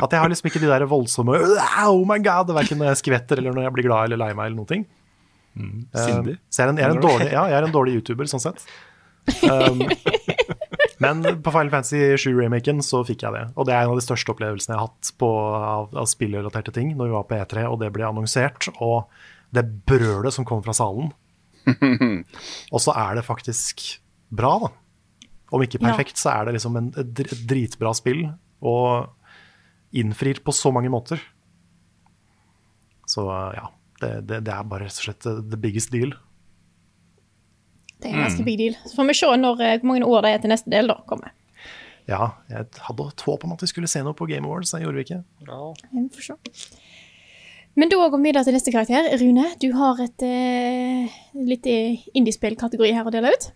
At jeg har liksom ikke de der voldsomme Oh my god! Verken når jeg skvetter eller når jeg blir glad eller lei meg eller noe. ting. Cindy. Uh, så jeg er, en, jeg, er en dårlig, ja, jeg er en dårlig YouTuber, sånn sett. Um, men på Final Fantasy 7-remaken så fikk jeg det. Og det er en av de største opplevelsene jeg har hatt på, av, av spillrelaterte ting når vi var på E3 og det ble annonsert. Og det brølet som kom fra salen. og så er det faktisk bra, da. Om ikke Ja. perfekt, så er det liksom en, et et dritbra spill. Og innfrir på så mange måter. Så ja, det, det, det er bare rett og slett uh, the biggest deal. Det er en ganske big deal. Så får vi se når, eh, hvor mange år det er til neste del da kommer. Ja, jeg hadde et håp om at vi skulle se noe på Game Awards, det gjorde vi ikke. Vi får se. Men da går vi videre til neste karakter. Rune, du har et eh, litt eh, indiespillkategori her å dele ut.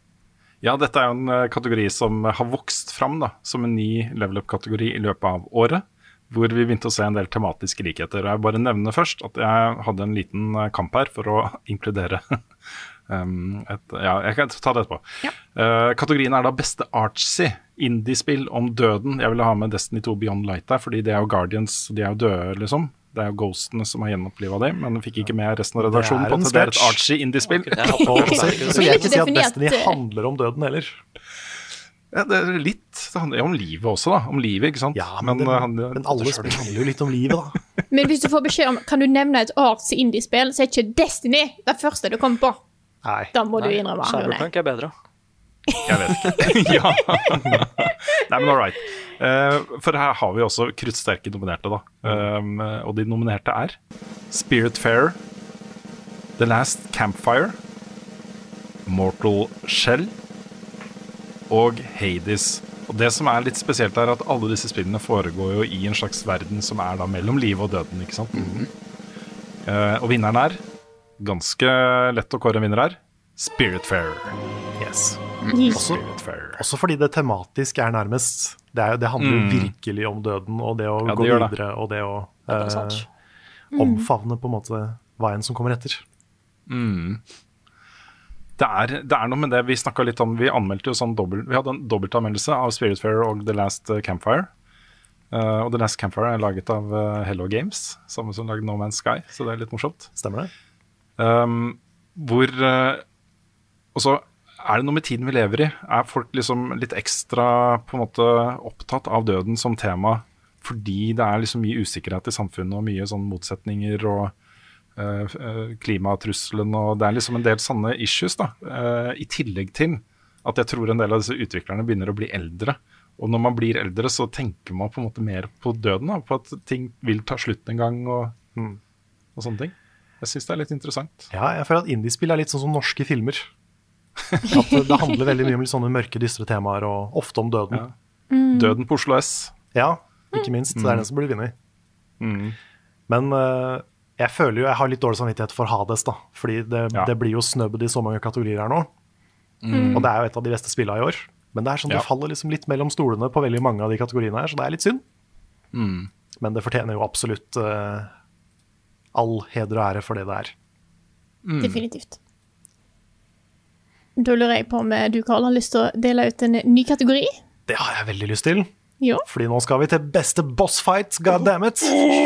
Ja, dette er jo en eh, kategori som har vokst fram da, som en ny level up-kategori i løpet av året. Hvor vi begynte å se en del tematiske likheter. Jeg bare nevner først at jeg hadde en liten eh, kamp her for å inkludere um, et, Ja, jeg kan ta det etterpå. Eh, kategorien er da beste artsy indiespill om døden. Jeg ville ha med Destiny 2 Beyond Light der, fordi det er jo Guardians, de er jo døde, liksom. Det er jo Ghostene som har gjenoppliva dem, men fikk ikke med resten av redaksjonen på at det er et stretch. artsy indiespill. Så, jeg vil si at Destiny handler om døden heller. Ja, det er litt. Det handler jo om livet også, da. Om livet, ikke sant. Ja, men, det, eh, han- men alle spill handler jo litt om livet, da. Men hvis du får beskjed om kan du nevne et arts indiespill, så er ikke Destiny det første du kommer på. Nei. Da må du innrømme. Cyberpunk er bedre. Jeg vet ikke. ja. Nei, men all right. Uh, for her har vi også kruttsterke nominerte, da. Um, og de nominerte er Spiritfarer, The Last Campfire, Mortal Shell og Hades. Og Det som er litt spesielt, er at alle disse spillene foregår jo i en slags verden som er da mellom livet og døden. ikke sant? Eh, og vinneren er ganske lett å kåre en vinner her. Spiritfarer. Fair. Yes. Også, også fordi det tematisk er nærmest. Det, er, det handler jo Mm. virkelig om døden og det å Ja, det gå det. videre og det å eh, omfavne på en måte veien som kommer etter. Mm. Det er, det er noe med det vi snakka litt om. Vi anmeldte jo sånn dobbelt, Vi hadde en dobbeltanmeldelse av Spiritfarer og The Last eh, Campfire. Uh, og The Last Campfire er laget av uh, Hello Games, samme som lagde No Man's Sky, så det er litt morsomt. Stemmer det? Um, hvor uh, Og så er det noe med tiden vi lever i. Er folk liksom litt ekstra på en måte opptatt av døden som tema fordi det er liksom mye usikkerhet i samfunnet og mye sånn motsetninger og øh, klimatrusselen og Det er liksom en del sanne issues, da. Øh, I tillegg til at jeg tror en del av disse utviklerne begynner å bli eldre. Og når man blir eldre, så tenker man på en måte mer på døden. Da, på at ting vil ta slutt en gang og, og sånne ting. Jeg syns det er litt interessant. Ja, jeg føler at indiespill er litt sånn som norske filmer. At det handler veldig mye om sånne mørke, dystre temaer, og ofte om døden. Døden på Oslo S. Ja, ikke minst. Det er den som blir vinner. Mm. Men uh, jeg føler jo jeg har litt dårlig samvittighet for Hades, da. Fordi det, Ja. det blir jo snøbbet i så mange kategorier her nå. Mm. Og det er jo et av de beste spillene i år. Men det er sånn Ja. det faller liksom litt mellom stolene på veldig mange av de kategoriene her, så det er litt synd. Mm. Men det fortjener jo absolutt uh, all heder og ære for det det er. Mm. Definitivt. Da lurer jeg på om eh, du, Karl, har lyst til å dele ut en ny kategori? Det har jeg veldig lyst til. Jo. Fordi nå skal vi til beste bossfight, god damn it!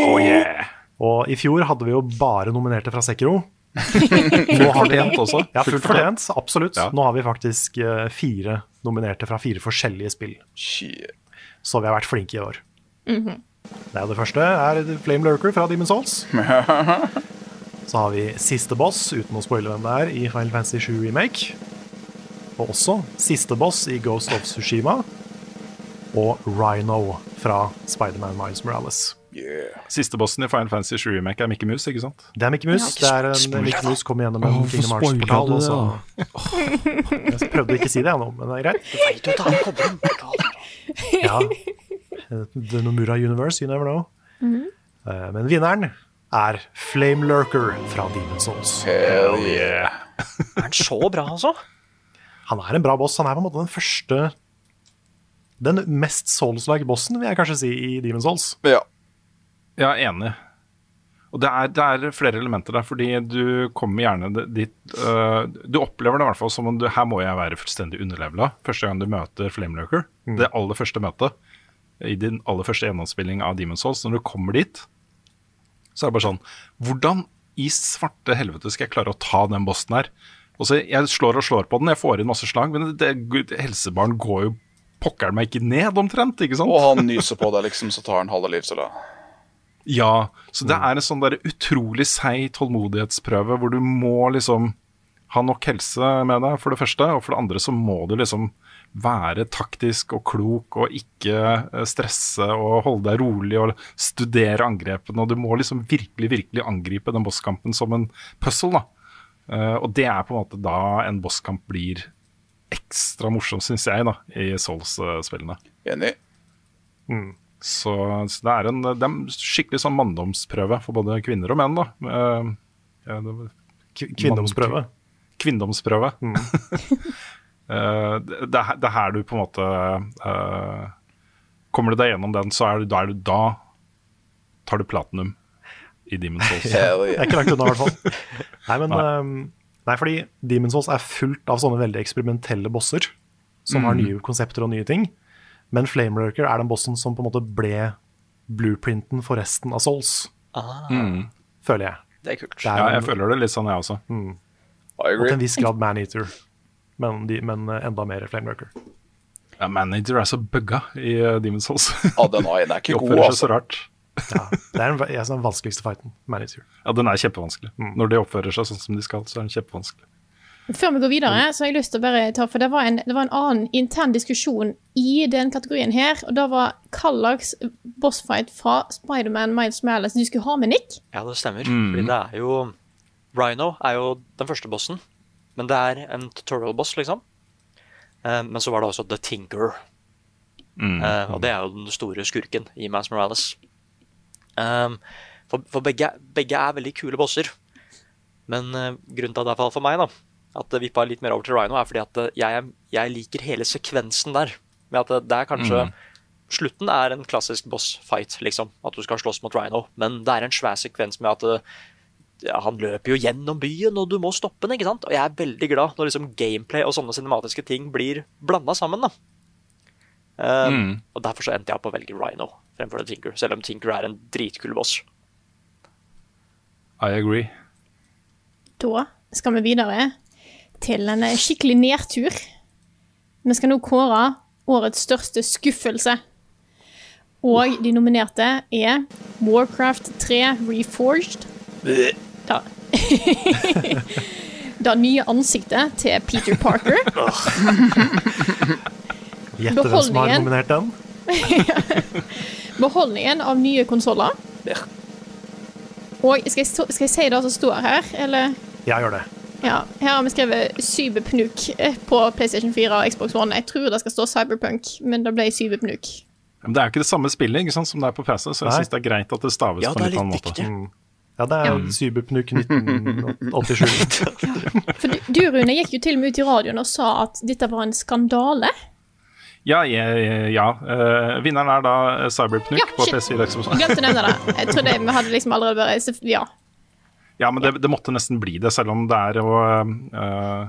Oh yeah! Og i fjor hadde vi jo bare nominerte fra Sekiro. Nå har vi fortjent også. Ja, fullt fortjent. Absolutt. Ja. Nå har vi faktisk eh, fire nominerte fra fire forskjellige spill. Så vi har vært flinke i år. Mm -hmm. det første er Flame Lurker fra Demon's Souls. Så har vi siste boss, uten å spoile hvem det er, i Final Fantasy 7 Remake. Og også siste boss i Ghost of Tsushima. Og Rhino fra Spiderman Miles Morales. Siste bossen i Final Fantasy 7 Remake er Mickey Mouse, ikke sant? Det er Mickey Mouse. Det er en Mickey Mouse kommer gjennom en Åh, Kingdom Hearts-portal. Ja. Jeg prøvde ikke å si det ennå, men det er greit. Ja. The Nomura Universe, you never know. Eh, Men vinneren er Flame Lurker fra Demon's Souls. Hell yeah. Er den så bra, altså? Han er en bra boss. Han er på en måte den første Den mest Souls-like bossen, vil jeg kanskje si, i Demon's Souls. Ja. Jeg er enig. Og det er, det er flere elementer der, fordi du kommer gjerne dit uh, Du opplever det i hvert fall som om du, her må jeg være fullstendig underlevela første gang du møter Flamelurker. Det aller første møtet i din aller første gjennomspilling av Demon's Souls. Når du kommer dit, så er det bare sånn Hvordan i svarte helvete skal jeg klare å ta den bossen her? Og så Jeg slår og slår på den, jeg får inn masse slag, men det, det, helsebaren går jo pokker meg ikke ned, omtrent. ikke sant? Og han nyser på deg, liksom, så tar han halve livscella. Ja, så det er en sånn der utrolig seig tålmodighetsprøve hvor du må liksom ha nok helse med deg, for det første. Og for det andre så må du liksom være taktisk og klok og ikke eh, stresse og holde deg rolig og studere angrepene. Og du må liksom virkelig, virkelig angripe den bosskampen som en puzzle, da. Eh, og det er på en måte da en bosskamp blir ekstra morsom, syns jeg, da, i Souls-spillene. Enig. Så, så det, er en, det er en skikkelig sånn manndomsprøve for både kvinner og menn. da. Kvinndomsprøve? ja, det- K- Kvinnedomsprøve. Kvinnedomsprøve. Eh, det, er det er her du på en måte uh, Kommer du deg gjennom den, så er du, da, er du, da tar du platinum i Demon's Souls. Det er ikke langt unna, i hvert fall. Nei, men, Nei. ehm, nei, fordi Demon's Souls er fullt av sånne veldig eksperimentelle bosser som har nye konsepter og nye ting. Men Flamelurker er den bossen som på en måte ble blueprinten for resten av Souls, Ah, føler jeg. det er kult. Det er Ja, jeg føler det litt sånn, jeg også. Mm. og til en viss grad Maneater, men, de, men eh, enda mer Flame Lurker. Ja, Maneater er så bugga i uh, Demon's Souls. Ah, den A1 er ikke god, seg så altså. rart. Ja, det er den, jeg synes den vanskeligste fighten, Maneater. Ja, den er kjempevanskelig. Når de oppfører seg sånn som de skal, så er den kjempevanskelig. Før vi går videre, så har jeg lyst til å bare ta For det var en, det var en annen intern diskusjon i den kategorien her, og da var hva slags bossfight fra Spiderman Miles Morales du skulle ha med Nick. Ja, det stemmer. Mm. Fordi det er jo Rhino er jo den første bossen, men det er en tutorial-boss, liksom. Eh, men så var det også The Tinker. Mm. Eh, og det er jo den store skurken i Miles Morales. Um, for for begge, begge er veldig kule bosser. Men uh, grunnen til at det er for meg, da, at det vippa litt mer over til Rhino, er fordi at eh, jeg, jeg liker hele sekvensen der. Med at det, det er kanskje Mm. Slutten er en klassisk boss fight, liksom. At du skal slåss mot Rhino. Men det er en svær sekvens med at eh, ja, han løper jo gjennom byen, og du må stoppe den. ikke sant? Og jeg er veldig glad når liksom gameplay og sånne cinematiske ting blir blanda sammen. da. Um, Mm. Og Derfor så endte jeg opp å velge Rhino fremfor The Tinker, selv om Tinker er en dritkul boss. I agree. Da skal vi videre til en skikkelig nedtur. Vi skal nå kåre årets største skuffelse. Og de nominerte er Warcraft 3 Reforged. Da. det nye ansiktet til Peter Parker. Gjette hvem som har nominert den. Beholdningen av nye konsoller. Og skal jeg, skal jeg si det som står her, eller? Jeg gjør det. Ja, her har vi skrevet Cyberpnuk eh, på PlayStation 4 og Xbox One. Jeg tror det skal stå Cyberpunk, men det ble Cyberpnuk. Men det er jo ikke det samme spillet ikke sant, som det er på PC, så jeg Nei. syns det er greit at det staves Ja, på en litt annen måte. Mm. Ja, det er Ja. Cyberpnuk 1987. For du, du, Rune, gikk jo til og med ut i radioen og sa at dette var en skandale. Ja, ja, ja. Uh, vinneren er da Cyberpnuk Ja, på shit. PS4 Xbox. Glemte å nevne det. Jeg trodde vi hadde liksom allerede bare Ja. Ja, men det, det måtte nesten bli det, selv om det er jo uh,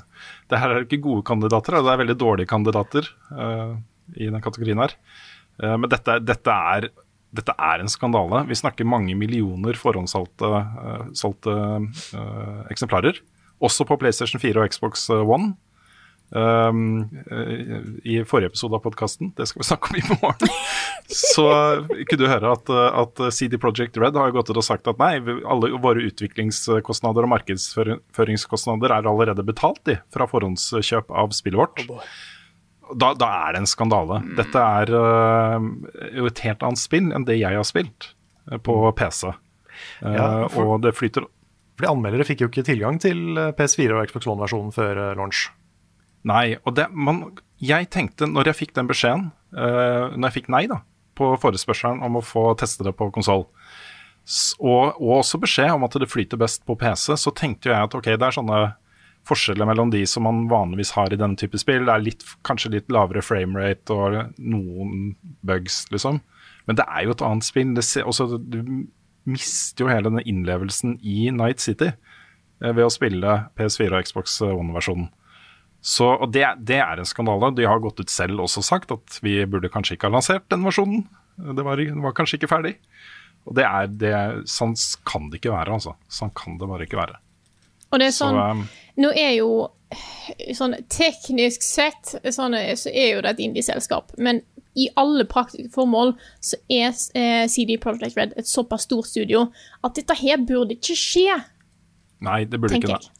Det her er jo ikke gode kandidater, det er veldig dårlige kandidater uh, i den kategorien her. Eh, men dette, dette, er, dette er en skandale. Vi snakker mange millioner forhåndssolgte eh, solgte, eh, eksemplarer. Også på PlayStation 4 og Xbox One. Um, eh, I forrige episode av podkasten, det skal vi snakke om i morgen, så kunne du høre at, eh, at CD Projekt Red har gått ut og sagt at nei, alle våre utviklingskostnader og markedsføringskostnader er allerede betalt de, fra forhåndskjøp av spillet vårt. Da, da er det en skandale. Dette er jo jo et helt annet spill enn det jeg har spilt eh, på PC. Eh, Ja, for- og det flyter Fordi anmeldere fikk jo ikke tilgang til eh, PS4 og Xbox One-versjonen før eh, launch. Nei, og det, man, jeg tenkte når jeg fikk den beskjeden, uh, når jeg fikk nei da, på forespørselen om å få teste det på konsoll, og, og også beskjed om at det flyter best på PC, så tenkte jeg at ok, det er sånne forskjeller mellom de som man vanligvis har i denne type spill. Det er litt, kanskje litt lavere framerate og noen bugs, liksom. Men det er jo et annet spill. Ser, også, du mister jo hele denne innlevelsen i Night City eh, ved å spille PS4 og Xbox One-versjonen. Så, og det, det er en skandale. De har gått ut selv også sagt at vi burde kanskje ikke ha lansert den versjonen. Det var, den var kanskje ikke ferdig. Og det er det, Sånn kan det ikke være, altså. Sånn kan det bare ikke være. Og det er Så, sånn um, Nå er jo sånn teknisk sett sånn, så er jo det et indie-selskap, men i alle praktiske formål så er eh, CD Projekt Red et såpass stort studio at dette her burde ikke skje, Nei, det burde ikke det.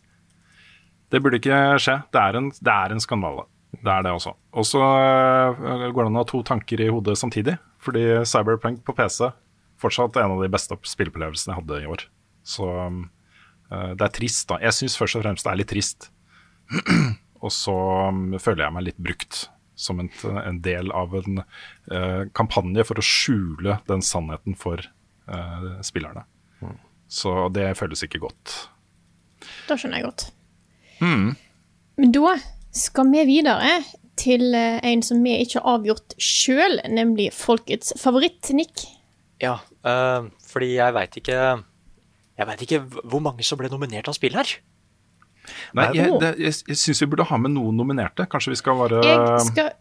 Det burde ikke skje. Det er en, det er en skandale. Det er det også. Og så øh, går det an å ha to tanker i hodet samtidig. Fordi Cyberpunk på PC fortsatt er en av de beste spillopplevelsene jeg hadde i år. Så øh, det er trist, da. Jeg syns først og fremst det er litt trist. og så um, føler jeg meg litt brukt som en, en del av en uh, kampanje for å skjule den sannheten for uh, spillerne. Så det føles ikke godt. Da skjønner jeg godt. Mm. Men da skal vi videre til eh, en som vi ikke har avgjort sjøl, nemlig folkets favoritt, Nick. Ja, øh, fordi jeg veit ikke Jeg vet ikke hvor mange som ble nominert av spill her. Nei, jeg, det, jeg, jeg syns vi burde ha med noen nominerte. Kanskje vi skal bare Jeg skal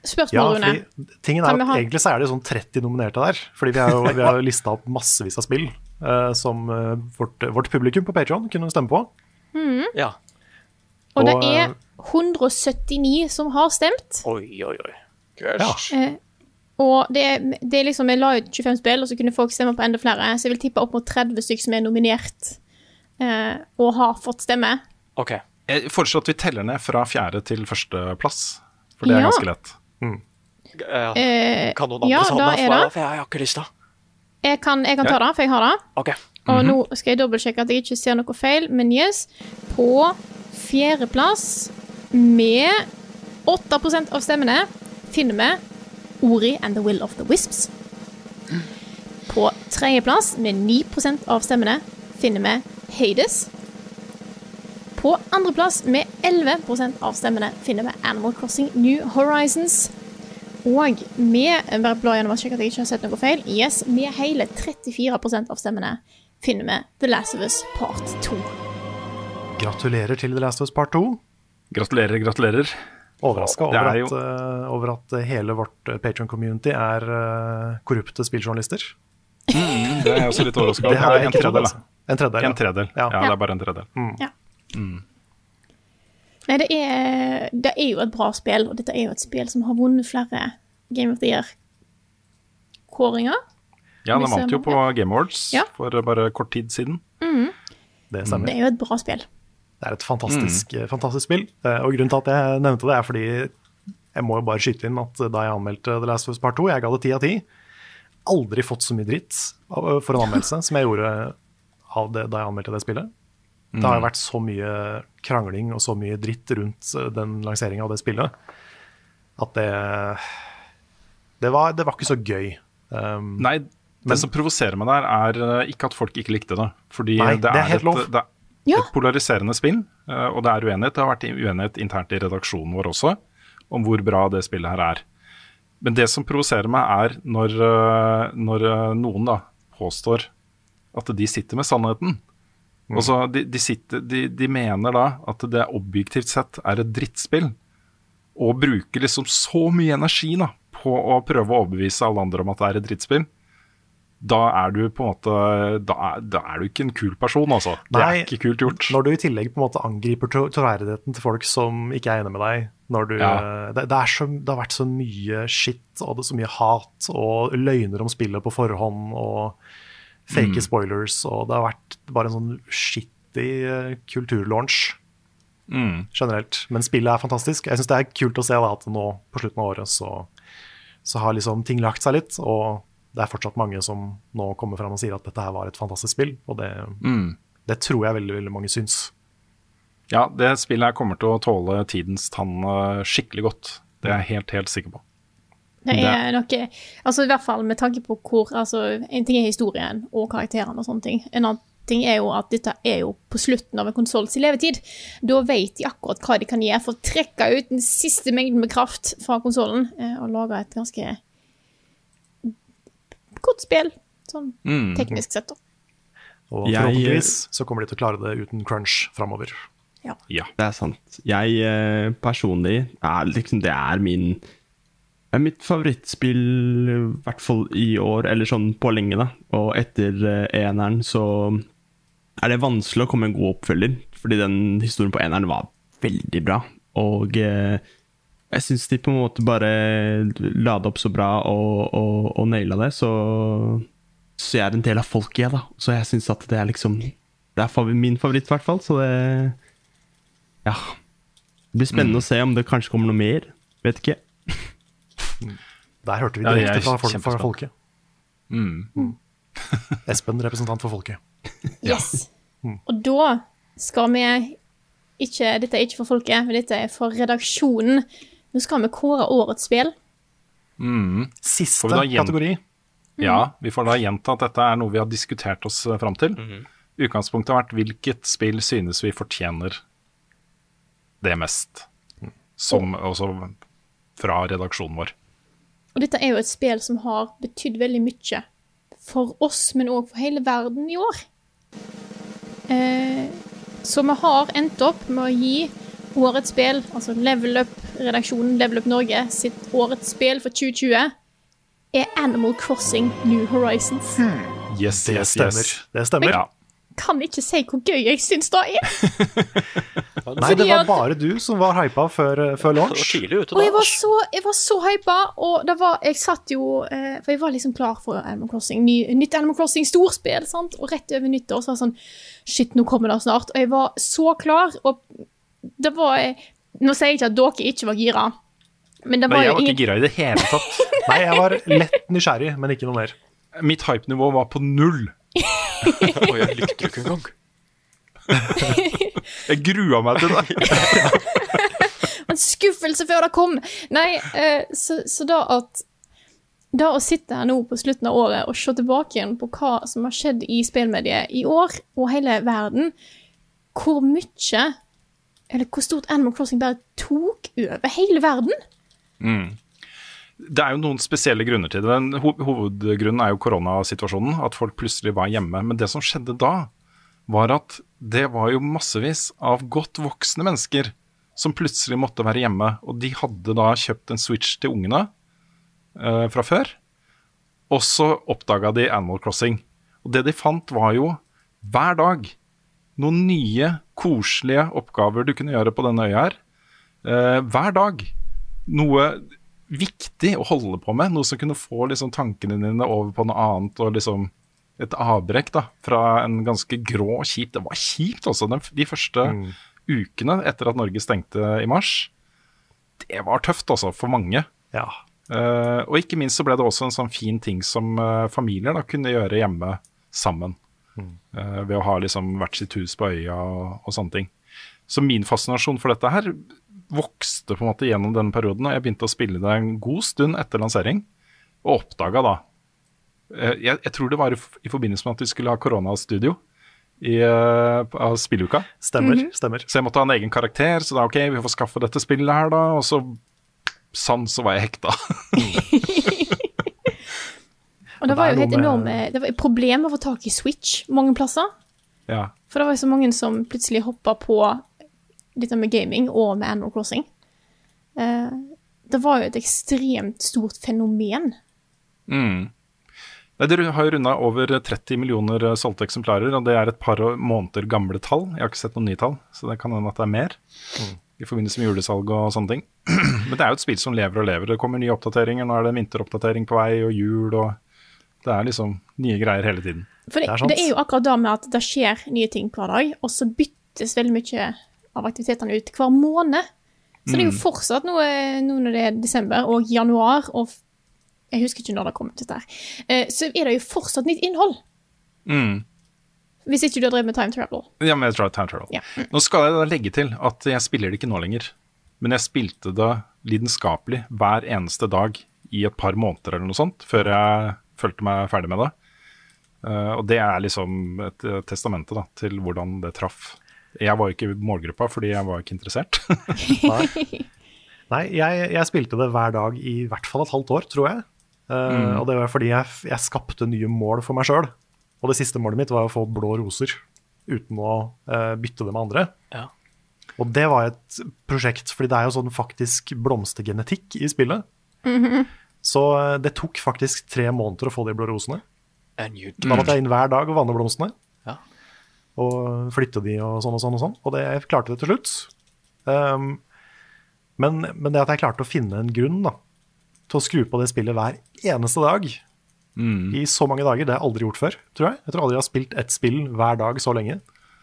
Spørsmål, Ja, fordi tingen er at ha- Egentlig så er det sånn 30 nominerte der. Fordi vi har jo, vi har lista opp massevis av spill uh, som uh, vårt, vårt publikum på Patreon kunne stemme på. Mhm. Ja. Og det er 179 som har stemt. Oi, oi, oi. Eh, og det er, det er liksom, Jeg la ut 25 spill, og så kunne folk stemme på enda flere. Så jeg vil tippe opp mot 30 stykker som er nominert eh, og har fått stemme. OK. Jeg foreslår at vi teller ned fra fjerde til førsteplass, for det er Ja. ganske lett. Eh, Kan noen andre ja, ta da den? For jeg, har ikke lyst til Jeg kan, jeg kan ta det, for jeg har det. Ok. Og nå skal jeg dobbeltsjekke at jeg ikke ser noe feil, men yes. På fjerdeplass med 8 av stemmene finner vi Ori and the Will of the Wisps. På tredjeplass med 9 av stemmene finner vi Hades. På andreplass med 11 av stemmene finner vi Animal Crossing New Horizons. Og med bare blå gjennom å sjekke at jeg ikke har sett noe feil. Yes, med hele 34 av stemmene finner vi The Last of Us Part 2. Gratulerer til The Last of Us Part 2. Gratulerer, gratulerer. Overraska over, er jo- at, eh, over at hele vårt Patron-community er uh, korrupte spilljournalister. Mm, det er jeg også litt overraska over. Det her er En tredjedel, altså. En tredjedel, En tredjedel. Ja, Ja. det er bare en tredjedel. Ja. Mm. Nei, det er, det er jo et bra spill, og dette er jo et spill som har vunnet flere Game of the Year-kåringer. Ja, den vant jo på Game Awards Ja. for bare kort tid siden. Mm. Det stemmer. Det er jo et bra spill. Det er et fantastisk, fantastisk spill. Eh, Og grunnen til at jeg nevnte det, er fordi jeg må jo bare skyte inn at da jeg anmeldte The Last of Us Part 2, jeg ga det ti av ti. Aldri fått så mye dritt for en anmeldelse som jeg gjorde av det da jeg anmeldte det spillet. Det har jo vært så mye krangling og så mye dritt rundt eh, den lanseringa av det spillet at det Det var, det var ikke så gøy. Um, Nei, det som provoserer meg der, er eh, ikke at folk ikke likte det. Fordi Nei, det, det er er helt et, lov. det er Ja. et polariserende spill, eh, og det er uenighet. Det har vært uenighet internt i redaksjonen vår også om hvor bra det spillet her er. Men det som provoserer meg, er når, eh, når noen da påstår at de sitter med sannheten. Mm. Og de, de, sitter, de, de mener da at det objektivt sett er et drittspill, og bruker liksom så mye energi da på å prøve å overbevise alle andre om at det er et drittspill. Da er du på en måte Da er, da er du ikke en kul person, altså. Det er ikke kult gjort. Når du i tillegg på en måte angriper tro- troverdigheten til folk som ikke er enig med deg når du, Ja. det, det, er så, det har vært så mye shit og det er så mye hat og løgner om spillet på forhånd og fake Mm. spoilers, og det har vært bare en sånn shitty eh, kulturlaunch Mm. generelt. Men spillet er fantastisk. Jeg syns det er kult å se at nå på slutten av året så, så har liksom ting lagt seg litt, og det er fortsatt mange som nå kommer fram og sier at dette her var et fantastisk spill, og det, Mm. det tror jeg veldig, veldig mange syns. Ja, det spillet her kommer til å tåle tidens tann eh, skikkelig godt. Det er jeg helt, helt sikker på. Det er noe Altså i hvert fall med tanke på hvor altså, En ting er historien og karakterene og sånne ting. En annen ting er jo at dette er jo på slutten av en konsolls levetid. Da vet de akkurat hva de kan gjøre for å trekke ut den siste mengden med kraft fra konsollen eh, og lage et ganske godt spill, sånn Mm. teknisk sett, da. Og forhåpentligvis så kommer de til å klare det uten crunch framover. Ja. Det er sant. Jeg eh, personlig er liksom Det er min er mitt favorittspill, i hvert fall i år, eller sånn på lenge, da. Og etter eh, eneren så er det vanskelig å komme en god oppfølger, fordi den historien på eneren var veldig bra. Og eh, jeg syns de på en måte bare la det opp så bra og, og, og naila det, så Så jeg er en del av folket, jeg, da. Så jeg syns at det er liksom Det er favor- min favoritt, i hvert fall. Så det Ja. Det blir spennende å se om det kanskje kommer noe mer. Vet ikke. Der hørte vi Ja, direkte fra, folk, fra kjempespent. folket. Mm. Espen, representant for folket. Yes. Og da skal vi ikke Dette er ikke for folket, men dette er for redaksjonen. Nå skal vi kåre årets spill. Mm. Siste Får vi da gjen- kategori. Ja, vi får da gjenta at dette er noe vi har diskutert oss eh, fram til. Mm. Utgangspunktet har vært hvilket spill synes vi fortjener det mest. Som også fra redaksjonen vår. Og dette er jo et spill som har betydd veldig mye for oss, men òg for hele verden i år. Eh, så vi har endt opp med å gi årets spill, altså Level Up-redaksjonen Level Up Norge sitt årets spill for 2020, er Animal Crossing New Horizons. Yes, Det stemmer. yes. Det stemmer. Ja. Kan ikke si hvor gøy jeg syns det er. Nei, det var bare du som var hypa før, før launch. Og jeg var så, jeg var så hypa, og det var, jeg satt jo eh, For jeg var liksom klar for Animal Crossing, ny, nytt Animal Crossing storspill, sant? og rett over nyttår så var det sånn Shit, nå kommer det snart. Og jeg var så klar, og det var Nå sier jeg ikke at dere ikke var gira, men det var Nei, jeg var ikke gira i det hele tatt. Nei, jeg var lett nysgjerrig, men ikke noe mer. Mitt hypenivå var på null. Og jeg likte det ikke engang. Jeg grua meg til det. En skuffelse før det kom! Nei, eh, så, så da at Da å sitte her nå på slutten av året og se tilbake igjen på hva som har skjedd i spillmediet i år og hele verden, hvor mye Eller hvor stort Animal Crossing bare tok over hele verden Mm. Det er jo noen spesielle grunner til det. Ho hovedgrunnen er jo koronasituasjonen, at folk plutselig var hjemme. Men det som skjedde da, var at det var jo massevis av godt voksne mennesker som plutselig måtte være hjemme. Og de hadde da kjøpt en Switch til ungene eh, fra før. Og så oppdaga de Animal Crossing. Og det de fant, var jo hver dag noen nye, koselige oppgaver du kunne gjøre på denne øya her. Eh, hver dag noe viktig å holde på med. Noe som kunne få liksom, tankene dine over på noe annet, og liksom et avbrekk da, fra en ganske grå og kjip Det var kjipt altså. de første ukene etter at Norge stengte i mars. Det var tøft altså, for mange. Ja. Eh, og ikke minst så ble det også en sånn fin ting som eh, familier da kunne gjøre hjemme sammen. Eh, ved å ha liksom hvert sitt hus på øya og, og sånne ting. Så min fascinasjon for dette her vokste på en måte gjennom denne perioden, og jeg begynte å spille det en god stund etter lansering, og oppdaga da eh, jeg, jeg tror det var i, i forbindelse med at vi skulle ha koronastudio i, uh, spilluka. av spilluka. Stemmer, stemmer. Så jeg måtte ha en egen karakter, så da ok, vi får skaffe dette spillet her da, og så sann så var jeg hekta. Og det Og var jo helt enorme Det var et problem å få tak i Switch mange plasser. ja. For det var jo så mange som plutselig hoppa på dette med gaming og med Animal Crossing. Eh, det var jo et ekstremt stort fenomen. Mm. Nei, Dere har jo runda over 30 millioner eh, solgte eksemplarer, og det er et par måneder gamle tall. Jeg har ikke sett noen nye tall, så det kan hende at det er mer. I forbindelse med julesalg og sånne ting. Men det er jo et spill som lever og lever. Det kommer nye oppdateringer. Nå er det en vinteroppdatering på vei, og jul, og det er liksom nye greier hele tiden. For det, det, er jo akkurat det med at det skjer nye ting hver dag, og så byttes veldig mye av aktivitetene ut hver måned. Så det er jo Mm. fortsatt noe nå når det er desember og januar og Jeg husker ikke når det kommer til dette her. Eh, Så er det jo fortsatt nytt innhold. Mm. Hvis ikke du har drevet med time travel. Ja, men jeg tror det er time travel. Ja. Nå skal jeg da legge til at jeg spiller det ikke nå lenger. Men jeg spilte det lidenskapelig hver eneste dag i et par måneder eller noe sånt, før jeg følte meg ferdig med det. Uh, og det er liksom et et testamente da, til hvordan det traff. Jeg var ikke i målgruppa fordi jeg var ikke interessert. Nei, Nei jeg, jeg spilte det hver dag i hvert fall et halvt år, tror jeg. Uh, Mm. Og det var fordi jeg, jeg skapte nye mål for meg sjøl. Og det siste målet mitt var å få blå roser uten å uh, bytte det med andre. Ja. Og det var et prosjekt, fordi det er jo sånn faktisk blomstergenetikk i spillet. Mhm. Så eh, det tok faktisk tre måneder å få de blå rosene. Da måtte jeg inn hver dag og vanne blomstene. Ja. Og flytte de og sånn og sånn og sånn. Og det, jeg klarte det til slutt. Um, men, men det at jeg klarte å finne en grunn da, til å skru på det spillet hver eneste dag i så mange dager, det har jeg aldri gjort før, tror jeg. Jeg tror aldri jeg har spilt ett spill hver dag så lenge.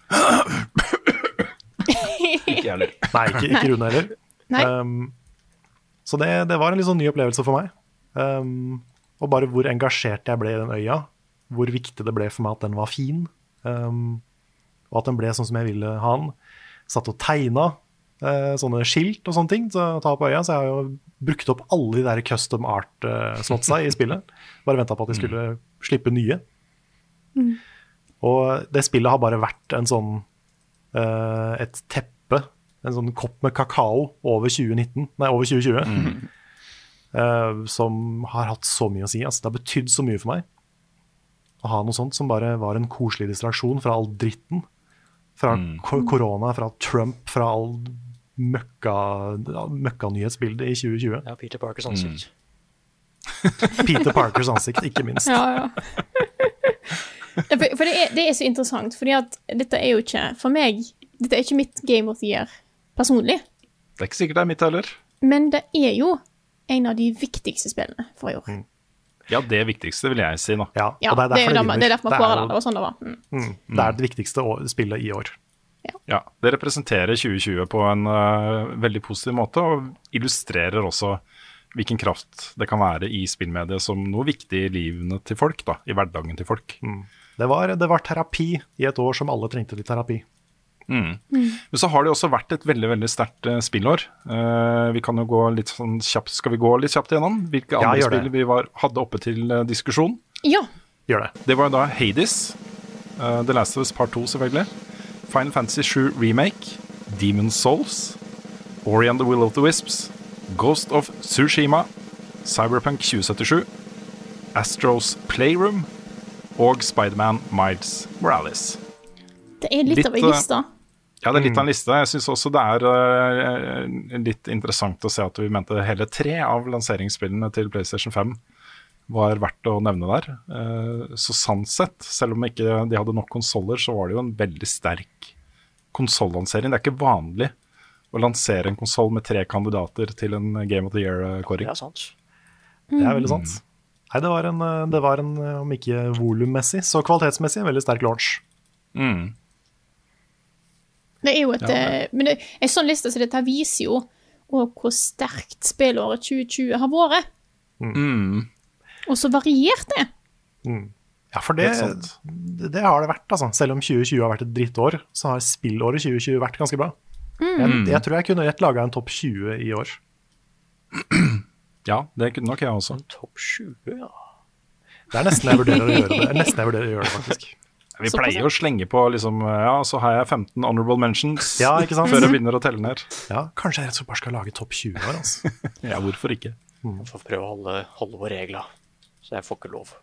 ikke jeg heller. Nei, ikke, ikke Rune heller. Nei. Um, så det, det var en litt sånn ny opplevelse for meg. Um, og bare hvor engasjert jeg ble i den øya. Hvor viktig det ble for meg at den var fin. Um, og at den ble sånn som jeg ville ha den. Satt og tegna uh, sånne skilt og sånne ting så ta på øya. Så jeg har jo brukt opp alle de der custom art-slotsa i spillet. Bare venta på at de skulle slippe nye. Mm. Og det spillet har bare vært en sånn uh, et teppe, en sånn kopp med kakao over 2019, nei, over 2020. eh, som har hatt så mye å si. Altså, det har betydd så mye for meg å ha noe sånt som bare var en koselig distraksjon fra all dritten. Fra ko- korona, fra Trump, fra all møkka, møkkanyhetsbildet i 2020. Ja, Peter Parkers ansikt. Peter Parkers ansikt, ikke minst. Ja, ja. For det, er, det er så interessant, fordi at dette er jo ikke For meg, dette er ikke mitt Game of the Year personlig, Det er ikke sikkert det er mitt heller. men det er jo en av de viktigste spillene for i år. Ja, det viktigste vil jeg si nå. Ja, det er, det, er, det, det er derfor man kårer det. Det var sånn det var. Mm. Mm, det er det viktigste å- spillet i år. Ja, Det representerer 2020 på en uh, veldig positiv måte, og illustrerer også hvilken kraft det kan være i spillmediet som noe viktig i livene til folk, da, i hverdagen til folk. Det var, det var terapi i et år som alle trengte litt terapi. Mm. Men så har det også vært et veldig veldig sterkt eh, spillår. Uh, vi kan jo gå litt sånn kjapt, Skal vi gå litt kjapt igjennom hvilke Ja, andre spill vi var, hadde oppe til eh, diskusjon? Ja. Gjør det. Det var da Hades, uh, The Last of Us Part 2 selvfølgelig, Final Fantasy 7 Remake, Demon Souls, Ori and the Will of the Wisps, Ghost of Tsushima, Cyberpunk 2077, Astros Playroom og Spiderman Miles Morales. Det er litt, av ei Litt, liste. Ja, det er litt av en liste. Jeg syns også det er eh, litt interessant å se at vi mente hele tre av lanseringsspillene til PlayStation 5 var verdt å nevne der. Eh, så sant sett, selv om ikke de hadde nok konsoller, så var det jo en veldig sterk konsollansering. Det er ikke vanlig å lansere en konsoll med tre kandidater til en Game of the Year-kåring. Det er sant. Det er veldig sant. Nei, det var en, eh, det var en om ikke volummessig, så kvalitetsmessig, en veldig sterk launch. Mm. Det er jo et Ja, eh, Men det, en sånn liste som dette viser jo og hvor sterkt spillåret 2020 har vært. Mm. Og så variert det. Mm. Ja, for det, det, det har det vært, altså. Selv om 2020 har vært et drittår, så har spillåret 2020 vært ganske bra. Mm. Jeg, jeg tror jeg kunne rett laga en topp 20 i år. Ja, det kunne nok jeg også. En Topp 20, ja. Det er nesten jeg vurderer å gjøre det. Er nesten jeg vurderer å gjøre det, faktisk. Vi pleier å slenge på liksom Ja, så har jeg 15 honorable mentions Ja, ikke sant? før jeg begynner å telle ned. Ja, kanskje jeg rett og slett bare skal lage topp 20 år, altså. Ja, hvorfor ikke? Vi får prøve å holde, holde på regler. Så jeg får ikke lov.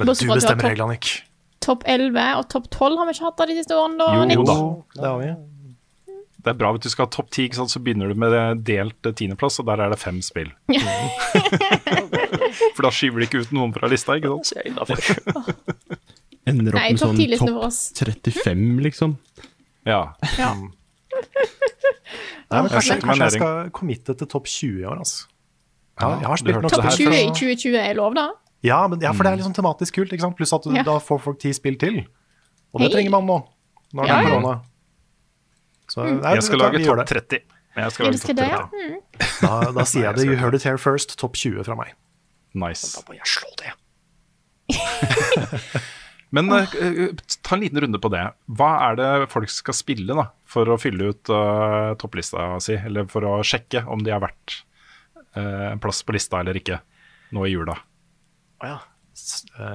Men du bestemmer reglene, Nick. Topp 11 og topp 12 har vi ikke hatt av de siste årene, da, Jo, jo da. Det har vi. Det er bra hvis du skal ha topp ti, så begynner du med delt eh, tiendeplass, og der er det fem spill. For da skyver de ikke ut noen fra lista, ikke sant? Ender opp Nei, med sånn topp 35, liksom. Ja. Ja. Nei, men Jeg kanskje, kanskje jeg skal committe til topp 20 i år, altså. Ja, jeg har spilt nok Topp 20 i 2020 er lov, da? Ja, men, ja, for det er liksom tematisk kult, ikke sant? Pluss at du, Ja. da får folk ti spill til. Og det hey. trenger man nå, når det Ja, er ja. korona. Så, Mm. nei, Jeg skal lage topp 30. Jeg skal lage topp det, ja? 30. Mm. Da, da sier jeg det. You heard it here first. Topp 20 fra meg. Nice. Da må jeg slå det. Men eh, ta en liten runde på det. Hva er det folk skal spille da, for å fylle ut uh, topplista si? Eller for å sjekke om de har vært en uh, plass på lista eller ikke nå i jula? Oh, ja.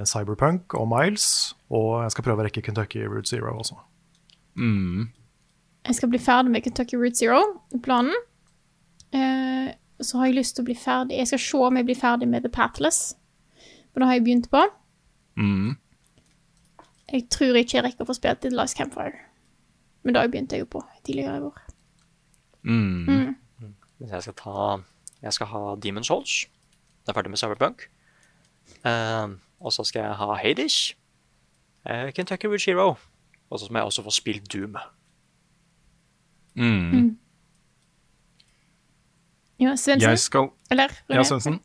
Cyberpunk og Miles, og jeg skal prøve å rekke Kentucky Route Zero også. Mm. Jeg skal bli ferdig med Kentucky Route Zero, planen. Eh, så har jeg lyst til å bli ferdig Jeg skal se om jeg blir ferdig med The Pathless. For det har jeg begynt på. Mm. Jeg tror ikke jeg rekker å få spilt The Last Campfire. Men det har jeg begynt jeg jo på tidligere i år. Mm. Mm. Jeg skal ta Jeg skal ha Demon's Souls. Jeg er ferdig med Cyberpunk. Uh, og så skal jeg ha Hadish. Uh, Kentucky Route Zero. Og så må jeg også få spilt Doom. Mm. Mm. Ja, Svendsen? Jeg skal Eller? Ja, Svendsen.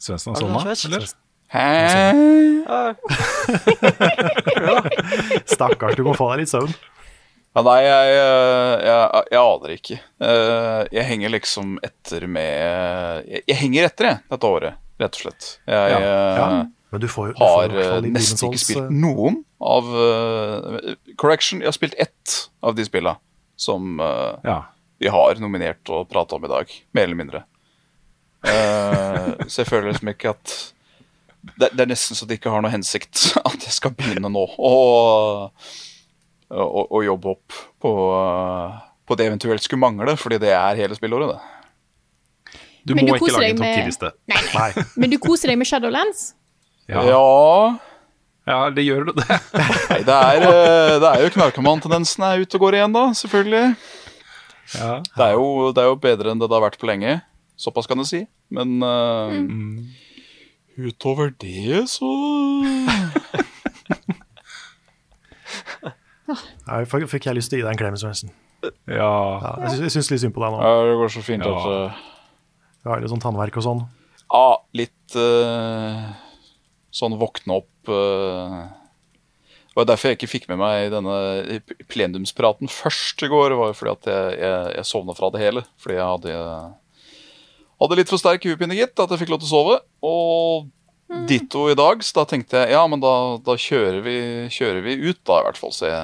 Svendsen sovna, Svendsen? eller? Stakkars, du må få deg litt søvn. Ja, nei, jeg, eh, jeg, jeg aner ikke. Eh, Jeg henger liksom etter med Jeg, jeg henger etter, jeg, dette året, rett og slett. Jeg Ja, ja. Men du får, du har fall eh, de nesten Demon's ikke Souls, spilt eh, noen av uh, Correction, jeg har spilt ett av de spilla som eh, vi har nominert og prata om i dag, mer eller mindre. Uh, så jeg føler liksom ikke at det, det er nesten så det ikke har noe hensikt at jeg skal begynne nå å, å jobbe opp på, på det eventuelt skulle mangle, fordi det er hele spillåret, det. Du Men må du ikke lage en topp med- ti-liste. Nei, nei. Men du koser deg med Shadowlands? Ja. Ja. det gjør du det. Nei, det er, eh, det er jo knarkoman-tendensen er ute og går igjen, da, selvfølgelig. Det, er jo, det er jo bedre enn det det har vært på lenge. Såpass kan jeg si. Men eh, utover det, så ja, fikk jeg lyst til å gi deg en klem, Svendsen. Ja. sy- jeg syns litt synd på deg nå. Ja, det går så fint Ja. at ja. Du har litt sånn tannverk og sånn. Ja, litt eh, Sånn våkne opp eh, Det var derfor jeg ikke fikk med meg denne plenumspraten først i går. var jo fordi at jeg, jeg, jeg sovna fra det hele. Fordi jeg hadde, hadde litt for sterk hodepine, gitt, at jeg fikk lov til å sove. Og ditto i dag, så da tenkte jeg ja, men da, da kjører, vi, kjører vi ut, da, i hvert fall. Så jeg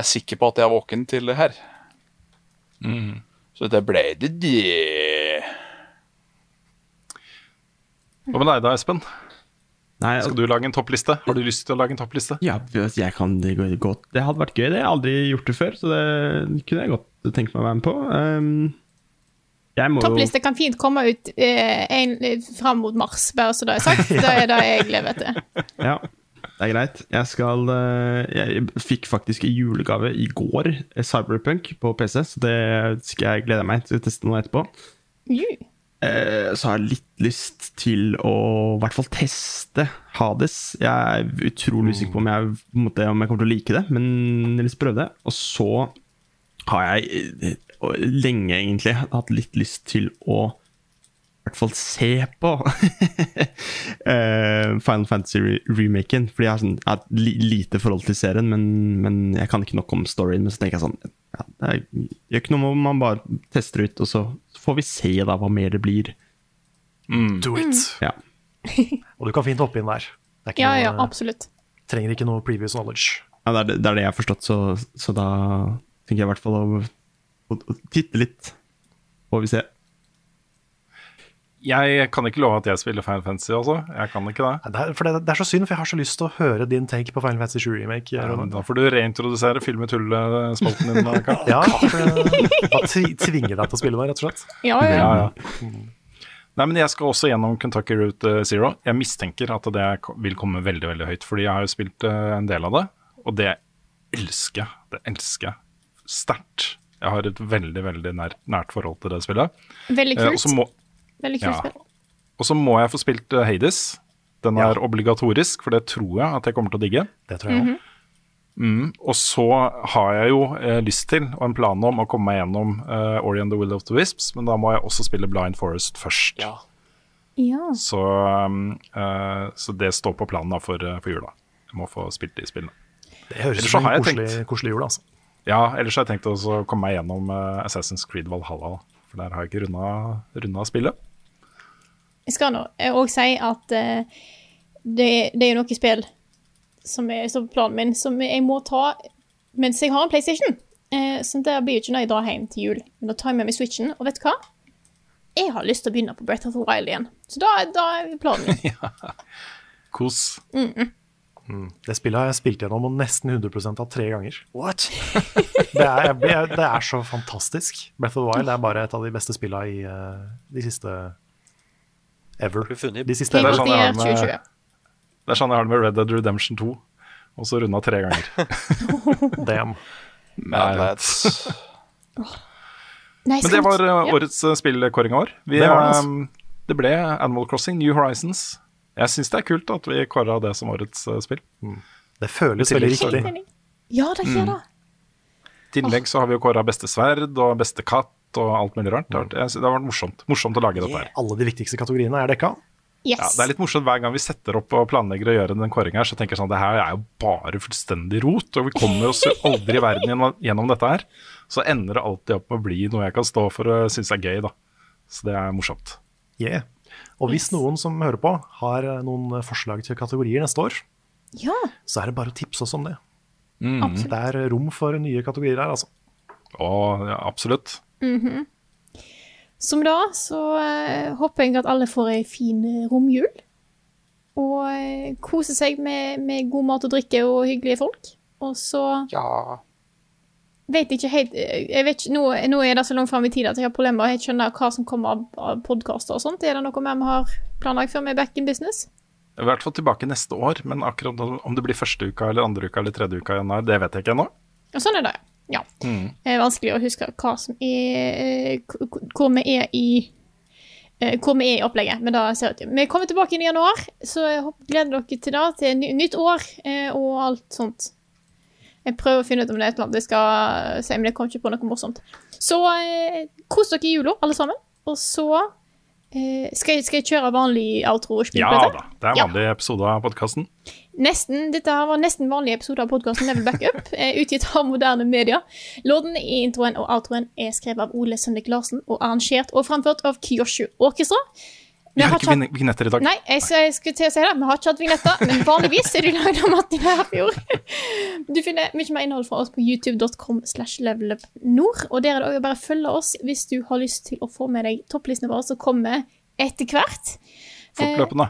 er sikker på at jeg er våken til det her. Så det ble det det. Hva med deg da, Espen? Nei, Skal du lage en toppliste? Har du lyst til å lage en toppliste? Ja, jeg kan det gå- godt. Det hadde vært gøy. Det har jeg aldri gjort det før, så det kunne jeg godt tenkt meg å være med på. Um, jeg må jo Toppliste kan fint komme ut eh, en, fram mot mars, bare så det er sagt. Det er det jeg lever etter. Ja, det er greit. Jeg skal eh, Jeg fikk faktisk i julegave i går eh, Cyberpunk på PC, så det skal jeg glede meg til å teste nå etterpå. Ju. Eh, Så har jeg litt lyst til å i hvert fall teste Hades. Jeg er utrolig usikker på om jeg, måte, om jeg kommer til å like det, men jeg har lyst til å prøve det. Og så har jeg eh, lenge egentlig hatt litt lyst til å i hvert fall se på eh, Final Fantasy-remaken. Fordi jeg har, sånn, et lite forhold til serien, men, men jeg kan ikke nok om storyen. Men så tenker jeg sånn ja, Det gjør ikke noe om man bare tester ut, og så får vi se da hva mer det blir. Do it. Ja. Og du kan fint hoppe inn der. Det er ikke Ja, noe, ja, absolutt. trenger ikke noe previous knowledge. Ja, det, er, det det er det jeg har forstått, så, så da tenker jeg i hvert fall å, å, å titte litt. Får vi se. Jeg kan ikke love at jeg spiller Final Fantasy, også. Jeg kan ikke det. Det er, for det, det er så synd, for jeg har så lyst til å høre din take på Final Fantasy 7 Remake. Ja, da får du reintrodusere filmet med tull-spalten din. Da, Ja, for, det bare tvi- tvinge deg til å spille det, rett og slett. Ja, ja. Ja, ja. Nei, men Jeg skal også gjennom Kentucky Route eh, Zero. Jeg mistenker at det vil komme veldig veldig høyt, fordi jeg har jo spilt eh, en del av det, og det elsker jeg. Det elsker jeg sterkt. Jeg har et veldig veldig nært, nært forhold til det spillet. Veldig Eh, og kult. så må, Veldig kult ja. spill. og så må jeg få spilt eh, Hades. Den er obligatorisk, for det tror jeg at jeg kommer til å digge. Det tror jeg også. Mm, og så har jeg jo eh, lyst til, og en plan om, å komme meg gjennom eh, Ori and the Will of the Wisps, men da må jeg også spille Blind Forest først. Ja. Så, um, eh, så det står på planen da for, eh, for jula. Jeg må få spilt de spillene. Det høres ut som har en koselig, koselig jul, altså. Ja, ellers har jeg tenkt å komme meg gjennom eh, Assassin's Creed Valhalla, for der har jeg ikke runda, runda spillet. Jeg skal nå òg si at eh, det, det er noe spill som er på planen min, som jeg må ta mens jeg har en PlayStation. Eh, så det blir jo ikke når jeg drar hjem til jul. Men da tar jeg med meg Switchen, og vet du hva? Jeg har lyst til å begynne på Breath of the Wild igjen. Så da, da er planen min. Kos. Mm. Mm. Det spillet har jeg spilt gjennom og nesten 100 av tre ganger. What? det, er, det er så fantastisk. Breath of the Wild er bare et av de beste spillene i eh, de siste ever. De siste Det er sånn jeg har med, det er sånn jeg har det med Red Dead Redemption 2. Og så runda tre ganger. Damn. Mad lads. Nei, Men det var eh, Ja. årets eh, spillkåring av år. Vi, Det var det, altså. eh, det ble Animal Crossing New Horizons. Jeg syns det er kult at vi kåra det som årets eh, spill. Det føles veldig riktig. Ja, det gjør det. I tillegg så har vi jo kåra beste sverd og beste katt og alt mulig rart. Det har vært, jeg det har vært morsomt, morsomt å lage dette her. Alle de viktigste kategoriene er dekka. Yes. Ja, det er litt morsomt hver gang vi setter opp og planlegger å gjøre den kåringen her, så tenker jeg sånn det her er jo bare fullstendig rot, og vi kommer oss jo aldri i verden gjennom, dette her. Så ender det alltid opp med å bli noe jeg kan stå for og synes er gøy, da. Så det er morsomt. Yeah. Og hvis noen som hører på, har eh, noen forslag til kategorier neste år, Ja. så er det bare å tipse oss om det. Mm. Det er rom for nye kategorier her, altså. Å, ja, absolutt. Mhm. Som da så eh, håper jeg at alle får ei fin eh, romjul. Og eh, koser seg med, med god mat og drikke og hyggelige folk. Og så vet jeg ikke helt vet ikke, nå, nå er det så langt fram i tid at jeg har problemer med å skjønne hva som kommer av, av podkaster og sånt. Er det noe mer vi har planlagt før vi er back in business? I hvert fall tilbake neste år, men akkurat om det blir første uka eller andre uka eller tredje uka i januar, det vet jeg ikke ennå. Og sånn er det, ja. Mm. Det er vanskelig å huske hva som er k- Hvor vi er i eh, Hvor vi er i opplegget. Men da ser vi. Vi kommer tilbake inn i januar, så jeg gleder dere til det. Til nytt år eh, og alt sånt. Jeg prøver å finne ut om det er et eller annet jeg skal si, men jeg kom ikke på noe morsomt. Så eh, kos dere i jula, alle sammen. Og så Eh, skal, jeg, skal jeg kjøre vanlig outro? og spille Ja på dette? da. Det er en vanlig episode av podkasten. Nesten, dette her var nesten vanlige episoder av podkasten Level Backup, eh, utgitt av moderne media. Låten i introen og outroen er skrevet av Ole Sønnik Larsen og arrangert og framført av Kyoshu Orkestra. Vi har ikke hatt- vignetter i dag. Nei, jeg, jeg skulle til å si det. Vi har ikke hatt vignetter, men vanligvis er de lagd av Martin Herfjord. Du finner mye mer innhold fra oss på youtube.com slash levelupnord, og der er det òg bare å følge oss hvis du har lyst til å få med deg topplistene våre som kommer etter hvert. Fortløpende.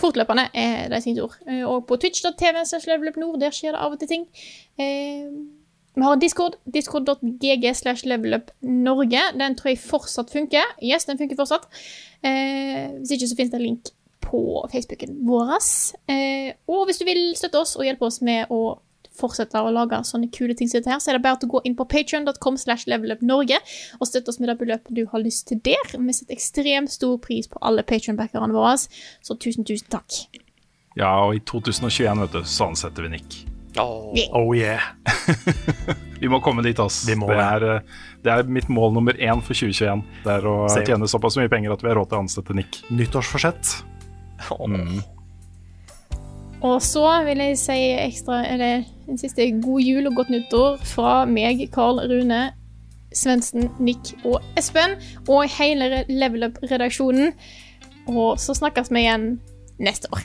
Fortløpende er det sine ord. Eh, Og på twitch.tv levelupnord, der skjer det av og til ting. Eh, Vi har en discord, discord.gg slash levelupnorge. Den tror jeg fortsatt funker. Yes, den funker fortsatt. Eh, Hvis ikke så finnes det en link på Facebooken vår. Og hvis du vil støtte oss og hjelpe oss med å fortsette å lage sånne kule ting som dette her, så er det bare til å gå inn på patreon.com slash levelupnorge og støtte oss med det beløpet du har lyst til der. Vi setter ekstremt stor pris på alle patreon-backerne våre, så tusen, tusen takk. Ja, og i 2021, vet du, så ansetter vi Nick. Oh yeah. Vi må komme dit, ass. Det, er, eh, det er mitt mål nummer én for 2021. Det er å tjene såpass mye penger at vi har råd til å ansette Nick. Nyttårsforsett. Mm. Og så vil jeg si ekstra, eller en siste god jul og godt nyttår fra meg, Karl Rune, Svendsen, Nick og Espen, og hele Level Up-redaksjonen. Og så snakkes vi igjen neste år.